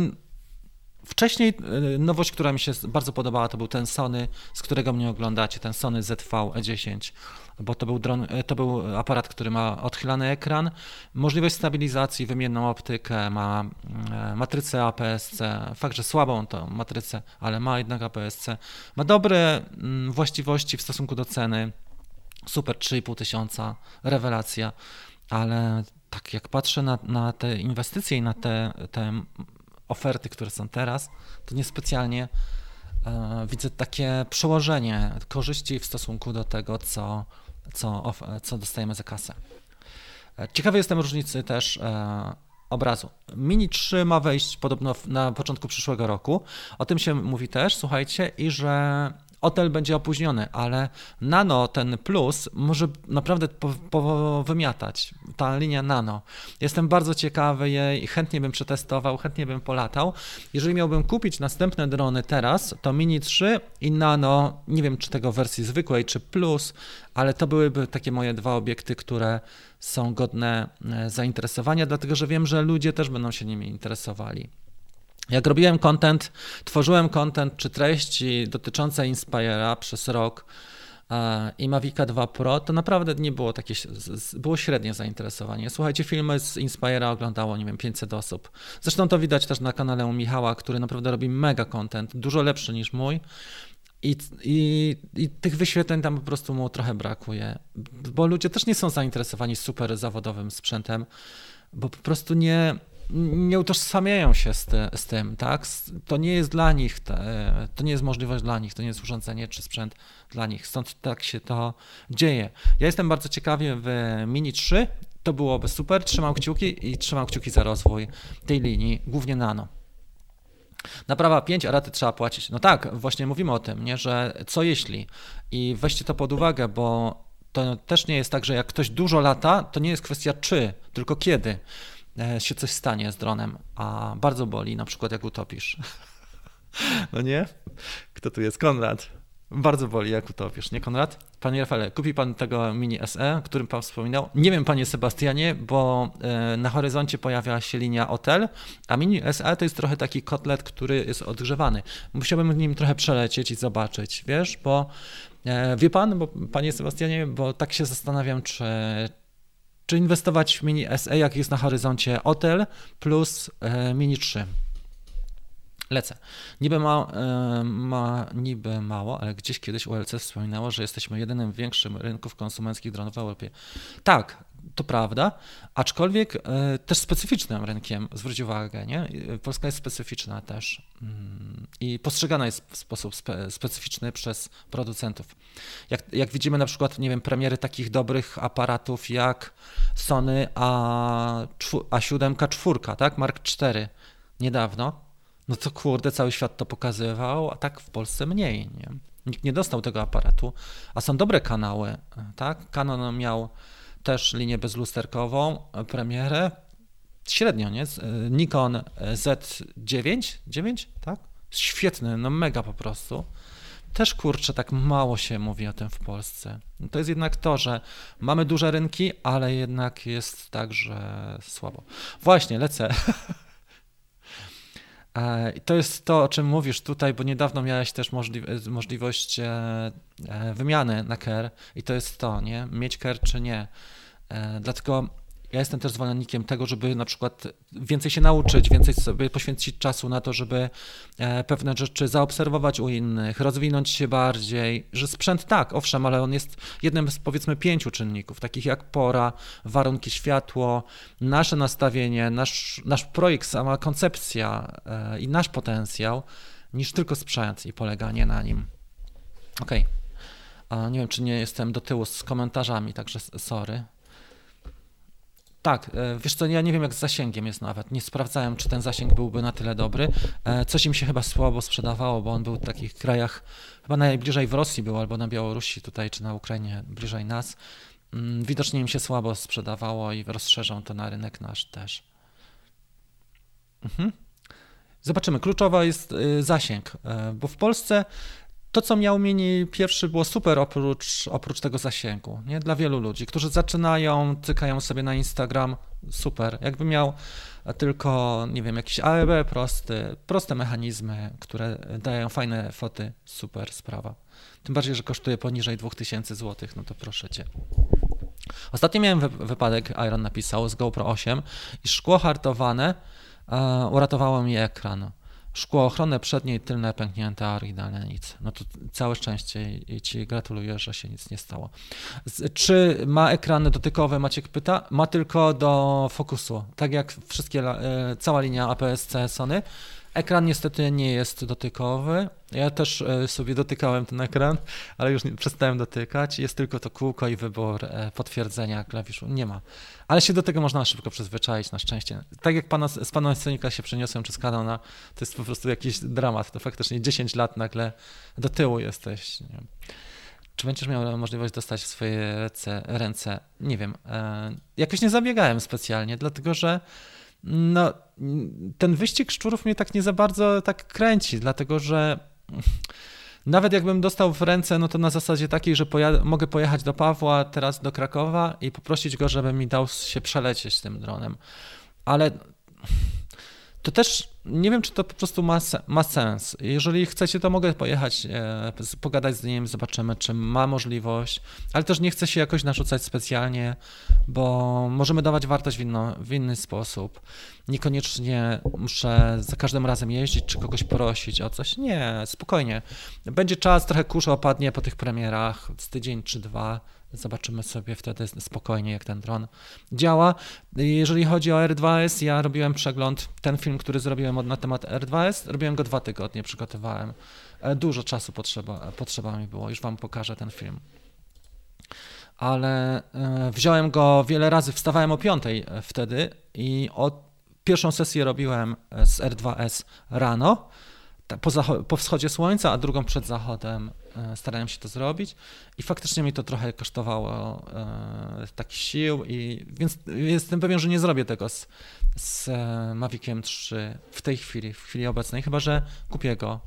wcześniej y, nowość, która mi się bardzo podobała, to był ten Sony, z którego mnie oglądacie, ten Sony ZV E10, bo to był, dron, y, to był aparat, który ma odchylany ekran, możliwość stabilizacji, wymienną optykę, ma matrycę APS-C, fakt, że słabą to matrycę, ale ma jednak APS-C, ma dobre mm, właściwości w stosunku do ceny, super 3,5 tysiąca, rewelacja ale tak jak patrzę na, na te inwestycje i na te, te oferty, które są teraz, to niespecjalnie e, widzę takie przełożenie korzyści w stosunku do tego, co, co, co dostajemy za kasę. E, ciekawy jestem różnicy też e, obrazu. Mini 3 ma wejść podobno na początku przyszłego roku. O tym się mówi też, słuchajcie, i że Otel będzie opóźniony, ale Nano, ten plus, może naprawdę powymiatać. Ta linia Nano. Jestem bardzo ciekawy jej, chętnie bym przetestował, chętnie bym polatał. Jeżeli miałbym kupić następne drony teraz, to Mini 3 i Nano, nie wiem czy tego w wersji zwykłej, czy Plus, ale to byłyby takie moje dwa obiekty, które są godne e, zainteresowania, dlatego że wiem, że ludzie też będą się nimi interesowali. Jak robiłem content, tworzyłem content czy treści dotyczące Inspire'a przez rok e, i Mavica 2 Pro, to naprawdę nie było takie, było średnie zainteresowanie. Słuchajcie, filmy z Inspire'a oglądało, nie wiem, 500 osób. Zresztą to widać też na kanale u Michała, który naprawdę robi mega content, dużo lepszy niż mój. I, i, I tych wyświetleń tam po prostu mu trochę brakuje, bo ludzie też nie są zainteresowani super zawodowym sprzętem, bo po prostu nie, nie utożsamiają się z, te, z tym, tak? To nie jest dla nich, te, to nie jest możliwość dla nich, to nie jest urządzenie czy sprzęt dla nich, stąd tak się to dzieje. Ja jestem bardzo ciekawy w Mini 3, to byłoby super, trzymam kciuki i trzymam kciuki za rozwój tej linii, głównie nano. Naprawa 5, a raty trzeba płacić. No tak, właśnie mówimy o tym, nie, że co jeśli i weźcie to pod uwagę, bo to też nie jest tak, że jak ktoś dużo lata, to nie jest kwestia czy, tylko kiedy. E, się coś stanie z dronem, a bardzo boli, na przykład jak utopisz. No nie? Kto tu jest? Konrad. Bardzo boli, jak utopisz, nie Konrad? Panie Rafale, kupi pan tego Mini SE, o którym pan wspominał? Nie wiem, panie Sebastianie, bo e, na horyzoncie pojawia się linia Otel, a Mini SE to jest trochę taki kotlet, który jest odgrzewany. Musiałbym nim trochę przelecieć i zobaczyć, wiesz, bo e, wie pan, bo panie Sebastianie, bo tak się zastanawiam, czy, czy inwestować w Mini SE, jak jest na horyzoncie Otel plus e, Mini 3. Lecę. Niby, ma, ma, niby mało, ale gdzieś kiedyś ULC wspominało, że jesteśmy jedynym większym rynków konsumenckich dronów w Europie. Tak, to prawda, aczkolwiek e, też specyficznym rynkiem, zwróć uwagę, nie? Polska jest specyficzna też mm, i postrzegana jest w sposób spe, specyficzny przez producentów. Jak, jak widzimy na przykład, nie wiem, premiery takich dobrych aparatów jak Sony A, A7 4, tak, Mark IV niedawno, no to kurde, cały świat to pokazywał, a tak w Polsce mniej, nie? Nikt nie dostał tego aparatu, a są dobre kanały, tak? Canon miał też linię bezlusterkową, premierę, średnio, nie? Nikon Z9, 9, tak? Świetny, no mega po prostu. Też kurczę, tak mało się mówi o tym w Polsce. To jest jednak to, że mamy duże rynki, ale jednak jest tak, że słabo. Właśnie, lecę. <laughs> E, to jest to, o czym mówisz tutaj, bo niedawno miałeś też możli możliwość e, e, wymiany na care i to jest to, nie? Mieć care czy nie. Dlatego ja jestem też zwolennikiem tego, żeby na przykład więcej się nauczyć, więcej sobie poświęcić czasu na to, żeby e, pewne rzeczy zaobserwować u innych, rozwinąć się bardziej, że sprzęt tak, owszem, ale on jest jednym z powiedzmy pięciu czynników, takich jak pora, warunki światło, nasze nastawienie, nasz, nasz projekt, sama koncepcja e, i nasz potencjał, niż tylko sprzęt i poleganie na nim. Okej. Okay. Nie wiem, czy nie jestem do tyłu z komentarzami, także sorry. Tak, e, wiesz co, ja nie wiem jak z zasięgiem jest nawet. Nie sprawdzałem, czy ten zasięg byłby na tyle dobry. E, coś im się chyba słabo sprzedawało, bo on był w takich krajach, chyba najbliżej w Rosji był, albo na Białorusi tutaj, czy na Ukrainie, bliżej nas. Mm, widocznie im się słabo sprzedawało i rozszerzą to na rynek nasz też. Mhm. Zobaczymy. Kluczowa jest y, zasięg, e, bo w Polsce to, co miał Mini pierwszy, było super oprócz, oprócz tego zasięgu. Nie? Dla wielu ludzi, którzy zaczynają, cykają sobie na Instagram, super. Jakby miał tylko, nie wiem, jakiś AEB prosty, proste mechanizmy, które dają fajne foty, super sprawa. Tym bardziej, że kosztuje poniżej 2000 zł, no to proszę cię. Ostatnio miałem wypadek, Iron napisał, z GoPro 8 i szkło hartowane uh, uratowało mi ekran. Szkło ochronne przednie i tylne pęknięte, a oryginalne nic. No to całe szczęście i Ci gratuluję, że się nic nie stało. Czy ma ekrany dotykowe, Maciek pyta? Ma tylko do fokusu. Tak jak wszystkie, e, cała linia APS-C Sony Ekran niestety nie jest dotykowy. Ja też e, sobie dotykałem ten ekran, ale już nie, przestałem dotykać. Jest tylko to kółko i wybór e, potwierdzenia klawiszu. Nie ma. Ale się do tego można szybko przyzwyczaić, na szczęście. Tak jak pana, z pana Scenika się przeniosłem przez kanał, to jest po prostu jakiś dramat. To faktycznie 10 lat nagle do tyłu jesteś. Czy będziesz miał możliwość dostać w swoje ręce? ręce? Nie wiem. E, jakoś nie zabiegałem specjalnie, dlatego że no, ten wyścig szczurów mnie tak nie za bardzo tak kręci, dlatego że nawet jakbym dostał w ręce, no to na zasadzie takiej, że poja mogę pojechać do Pawła, teraz do Krakowa i poprosić go, żeby mi dał się przelecieć tym dronem. Ale to też nie wiem, czy to po prostu ma, ma sens. Jeżeli chcecie, to mogę pojechać, e, pogadać z nim, zobaczymy, czy ma możliwość, ale też nie chcę się jakoś narzucać specjalnie, bo możemy dawać wartość w, inno, w inny sposób. Niekoniecznie muszę za każdym razem jeździć, czy kogoś prosić o coś. Nie, spokojnie. Będzie czas, trochę kurz opadnie po tych premierach, z tydzień czy dwa Zobaczymy sobie wtedy spokojnie, jak ten dron działa. Jeżeli chodzi o R2S, ja robiłem przegląd, ten film, który zrobiłem na temat R2S, robiłem go dwa tygodnie, przygotowałem. E, dużo czasu potrzeba, potrzeba mi było, już Wam pokażę ten film. Ale e, wziąłem go wiele razy, wstawałem o piątej e, wtedy i od, pierwszą sesję robiłem z R2S rano, po, po wschodzie słońca, a drugą przed zachodem starałem się to zrobić i faktycznie mi to trochę kosztowało e, sił i więc jestem pewien, że nie zrobię tego z, z e, Maviciem 3 w tej chwili, w chwili obecnej, chyba że kupię go.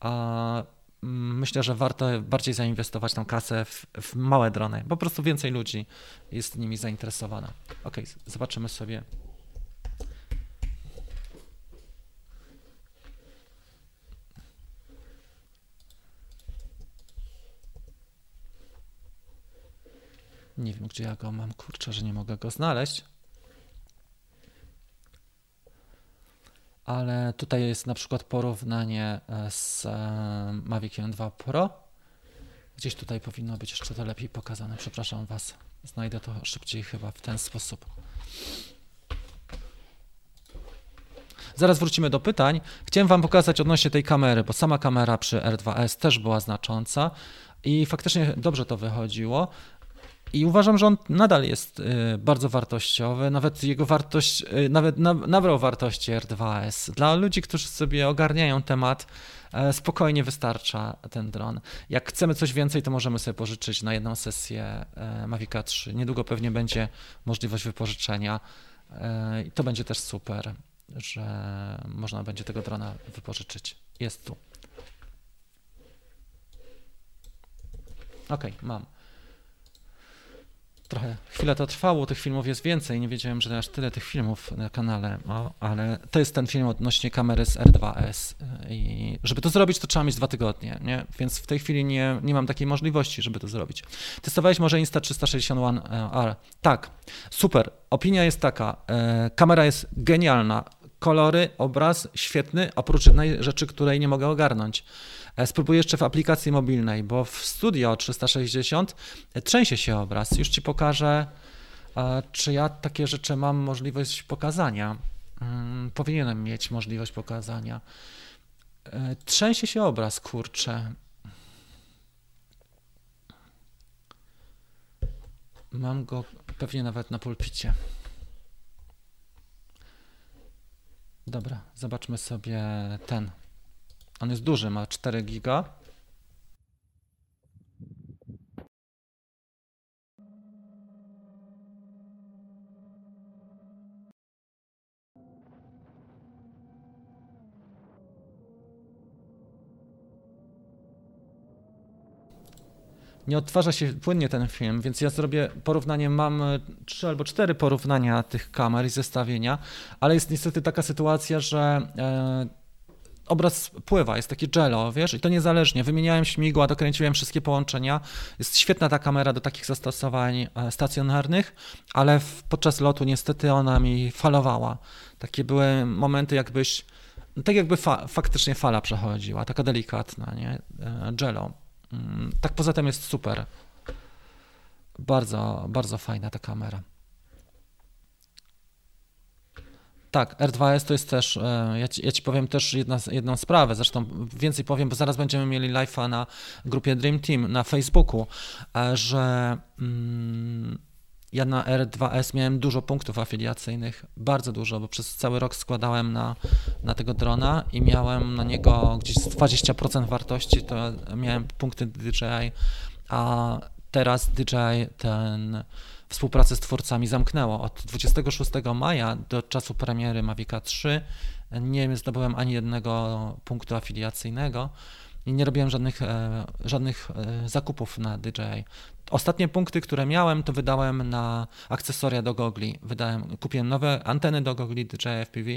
A mm, myślę, że warto bardziej zainwestować tą kasę w, w małe drony, po prostu więcej ludzi jest nimi zainteresowana. Ok, zobaczymy sobie Nie wiem, gdzie ja go mam, kurczę, że nie mogę go znaleźć. Ale tutaj jest na przykład porównanie e, z e, Maviciem 2 Pro. Gdzieś tutaj powinno być jeszcze to lepiej pokazane. Przepraszam Was, znajdę to szybciej chyba w ten sposób. Zaraz wrócimy do pytań. Chciałem Wam pokazać odnośnie tej kamery, bo sama kamera przy R2S też była znacząca i faktycznie dobrze to wychodziło. I uważam, że on nadal jest y, bardzo wartościowy, nawet jego wartość, y, nawet nabrał wartości R2S. Dla ludzi, którzy sobie ogarniają temat, e, spokojnie wystarcza ten dron. Jak chcemy coś więcej, to możemy sobie pożyczyć na jedną sesję e, Mavica 3. Niedługo pewnie będzie możliwość wypożyczenia e, i to będzie też super, że można będzie tego drona wypożyczyć. Jest tu. Ok, mam. Trochę chwilę to trwało, tych filmów jest więcej, nie wiedziałem, że aż tyle tych filmów na kanale, ale to jest ten film odnośnie kamery z R2S i żeby to zrobić, to trzeba mieć dwa tygodnie, nie? więc w tej chwili nie, nie mam takiej możliwości, żeby to zrobić. Testowałeś może Insta361R? Tak, super, opinia jest taka, e, kamera jest genialna, kolory, obraz świetny, oprócz jednej rzeczy, której nie mogę ogarnąć. E, spróbuję jeszcze w aplikacji mobilnej, bo w Studio 360 e, trzęsie się obraz. Już Ci pokażę, e, czy ja takie rzeczy mam możliwość pokazania. Mm, powinienem mieć możliwość pokazania. Trzęsie się obraz, kurczę. Mam go pewnie nawet na pulpicie. Dobra, zobaczmy sobie ten. On jest duży, ma 4 giga. nie odtwarza się płynnie ten film, więc ja zrobię porównanie, mam trzy albo cztery porównania tych kamer i zestawienia, ale jest niestety taka sytuacja, że e, obraz pływa, jest takie jello, wiesz, i to niezależnie. Wymieniałem śmigła, dokręciłem wszystkie połączenia. Jest świetna ta kamera do takich zastosowań e, stacjonarnych, ale w, podczas lotu niestety ona mi falowała. Takie były momenty, jakbyś, tak jakby fa, faktycznie fala przechodziła, taka delikatna, nie, e, jello. Mm, tak poza tym jest super. Bardzo, bardzo fajna ta kamera. Tak, R2S to jest też, ja ci, ja ci powiem też jedna, jedną sprawę, zresztą więcej powiem, bo zaraz będziemy mieli live'a na grupie Dream Team na Facebooku, że mm, ja na R2S miałem dużo punktów afiliacyjnych, bardzo dużo, bo przez cały rok składałem na, na tego drona i miałem na niego gdzieś 20% wartości, to miałem punkty DJI, a teraz DJI ten współpracę z twórcami zamknęło. Od 26 maja do czasu premiery Mavica 3 nie zdobyłem ani jednego punktu afiliacyjnego i nie robiłem żadnych, e, żadnych e, zakupów na DJI. Ostatnie punkty, które miałem, to wydałem na akcesoria do gogli. Wydałem, kupiłem nowe anteny do gogli DJI FPV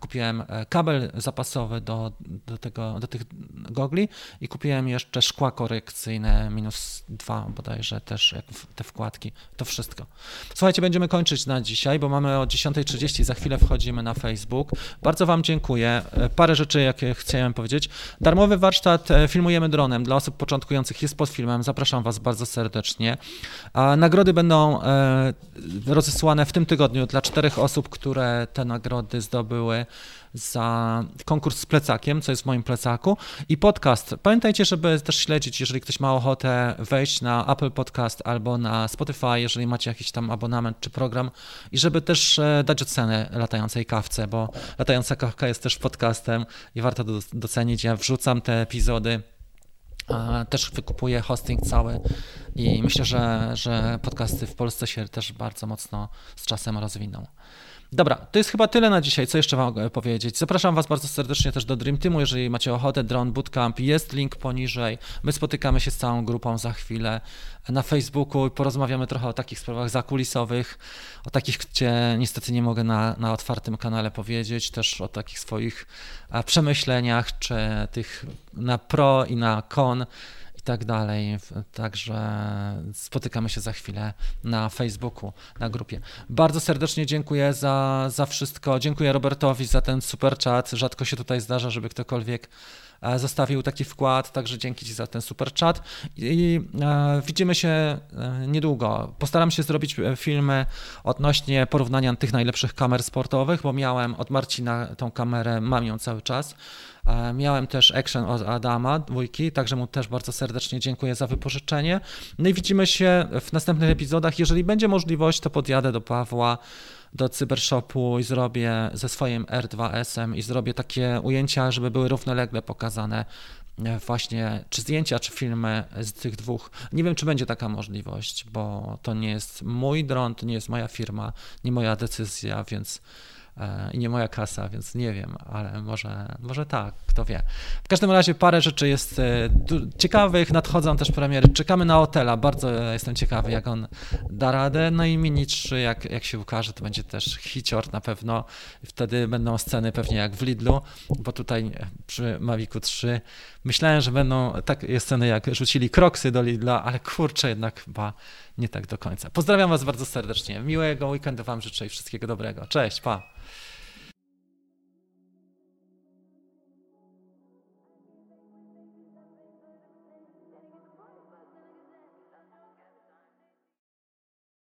kupiłem e, kabel zapasowy do, do, tego, do tych gogli i kupiłem jeszcze szkła korekcyjne minus dwa bodajże też, te wkładki, to wszystko. Słuchajcie, będziemy kończyć na dzisiaj, bo mamy o 10.30, za chwilę wchodzimy na Facebook. Bardzo Wam dziękuję. E, parę rzeczy, jakie chciałem powiedzieć. Darmowy warsztat Filmujemy dronem dla osób początkujących jest pod filmem. Zapraszam Was bardzo serdecznie. A nagrody będą rozesłane w tym tygodniu dla czterech osób, które te nagrody zdobyły były za konkurs z plecakiem, co jest w moim plecaku i podcast. Pamiętajcie, żeby też śledzić, jeżeli ktoś ma ochotę wejść na Apple Podcast albo na Spotify, jeżeli macie jakiś tam abonament czy program i żeby też e, dać ocenę latającej kawce, bo latająca kawka jest też podcastem i warto docenić. Ja wrzucam te epizody też wykupuję hosting cały i myślę, że, że podcasty w Polsce się też bardzo mocno z czasem rozwiną. Dobra, to jest chyba tyle na dzisiaj. Co jeszcze mogę powiedzieć? Zapraszam Was bardzo serdecznie też do Dream Teamu, jeżeli macie ochotę. Drone Bootcamp jest link poniżej. My spotykamy się z całą grupą za chwilę na Facebooku i porozmawiamy trochę o takich sprawach zakulisowych, o takich, gdzie niestety nie mogę na, na otwartym kanale powiedzieć, też o takich swoich przemyśleniach, czy tych na pro i na kon tak dalej. Także spotykamy się za chwilę na Facebooku, na grupie. Bardzo serdecznie dziękuję za, za wszystko. Dziękuję Robertowi za ten super chat. Rzadko się tutaj zdarza, żeby ktokolwiek e, zostawił taki wkład, także dzięki Ci za ten super chat i e, widzimy się e, niedługo. Postaram się zrobić filmy odnośnie porównania tych najlepszych kamer sportowych, bo miałem od Marcina tą kamerę, mam ją cały czas. E, miałem też action od Adama, dwójki, także mu też bardzo serdecznie dziękuję za wypożyczenie. No i widzimy się w następnych epizodach. Jeżeli będzie możliwość, to podjadę do Pawła do Cybershopu i zrobię ze swoim R2S-em i zrobię takie ujęcia, żeby były równolegle pokazane e, właśnie czy zdjęcia, czy filmy z tych dwóch. Nie wiem, czy będzie taka możliwość, bo to nie jest mój dron, to nie jest moja firma, nie moja decyzja, więc i nie moja kasa, więc nie wiem, ale może, może tak, kto wie. W każdym razie parę rzeczy jest e, ciekawych, nadchodzą też premiery. Czekamy na Otela, bardzo jestem ciekawy, jak on da radę. No i Mini 3, jak, jak się ukaże, to będzie też hicior na pewno. Wtedy będą sceny pewnie jak w Lidlu, bo tutaj przy Mavicu 3 myślałem, że będą takie sceny, jak rzucili kroksy do Lidla, ale kurczę, jednak chyba nie tak do końca. Pozdrawiam Was bardzo serdecznie. Miłego weekendu Wam życzę i wszystkiego dobrego. Cześć, pa.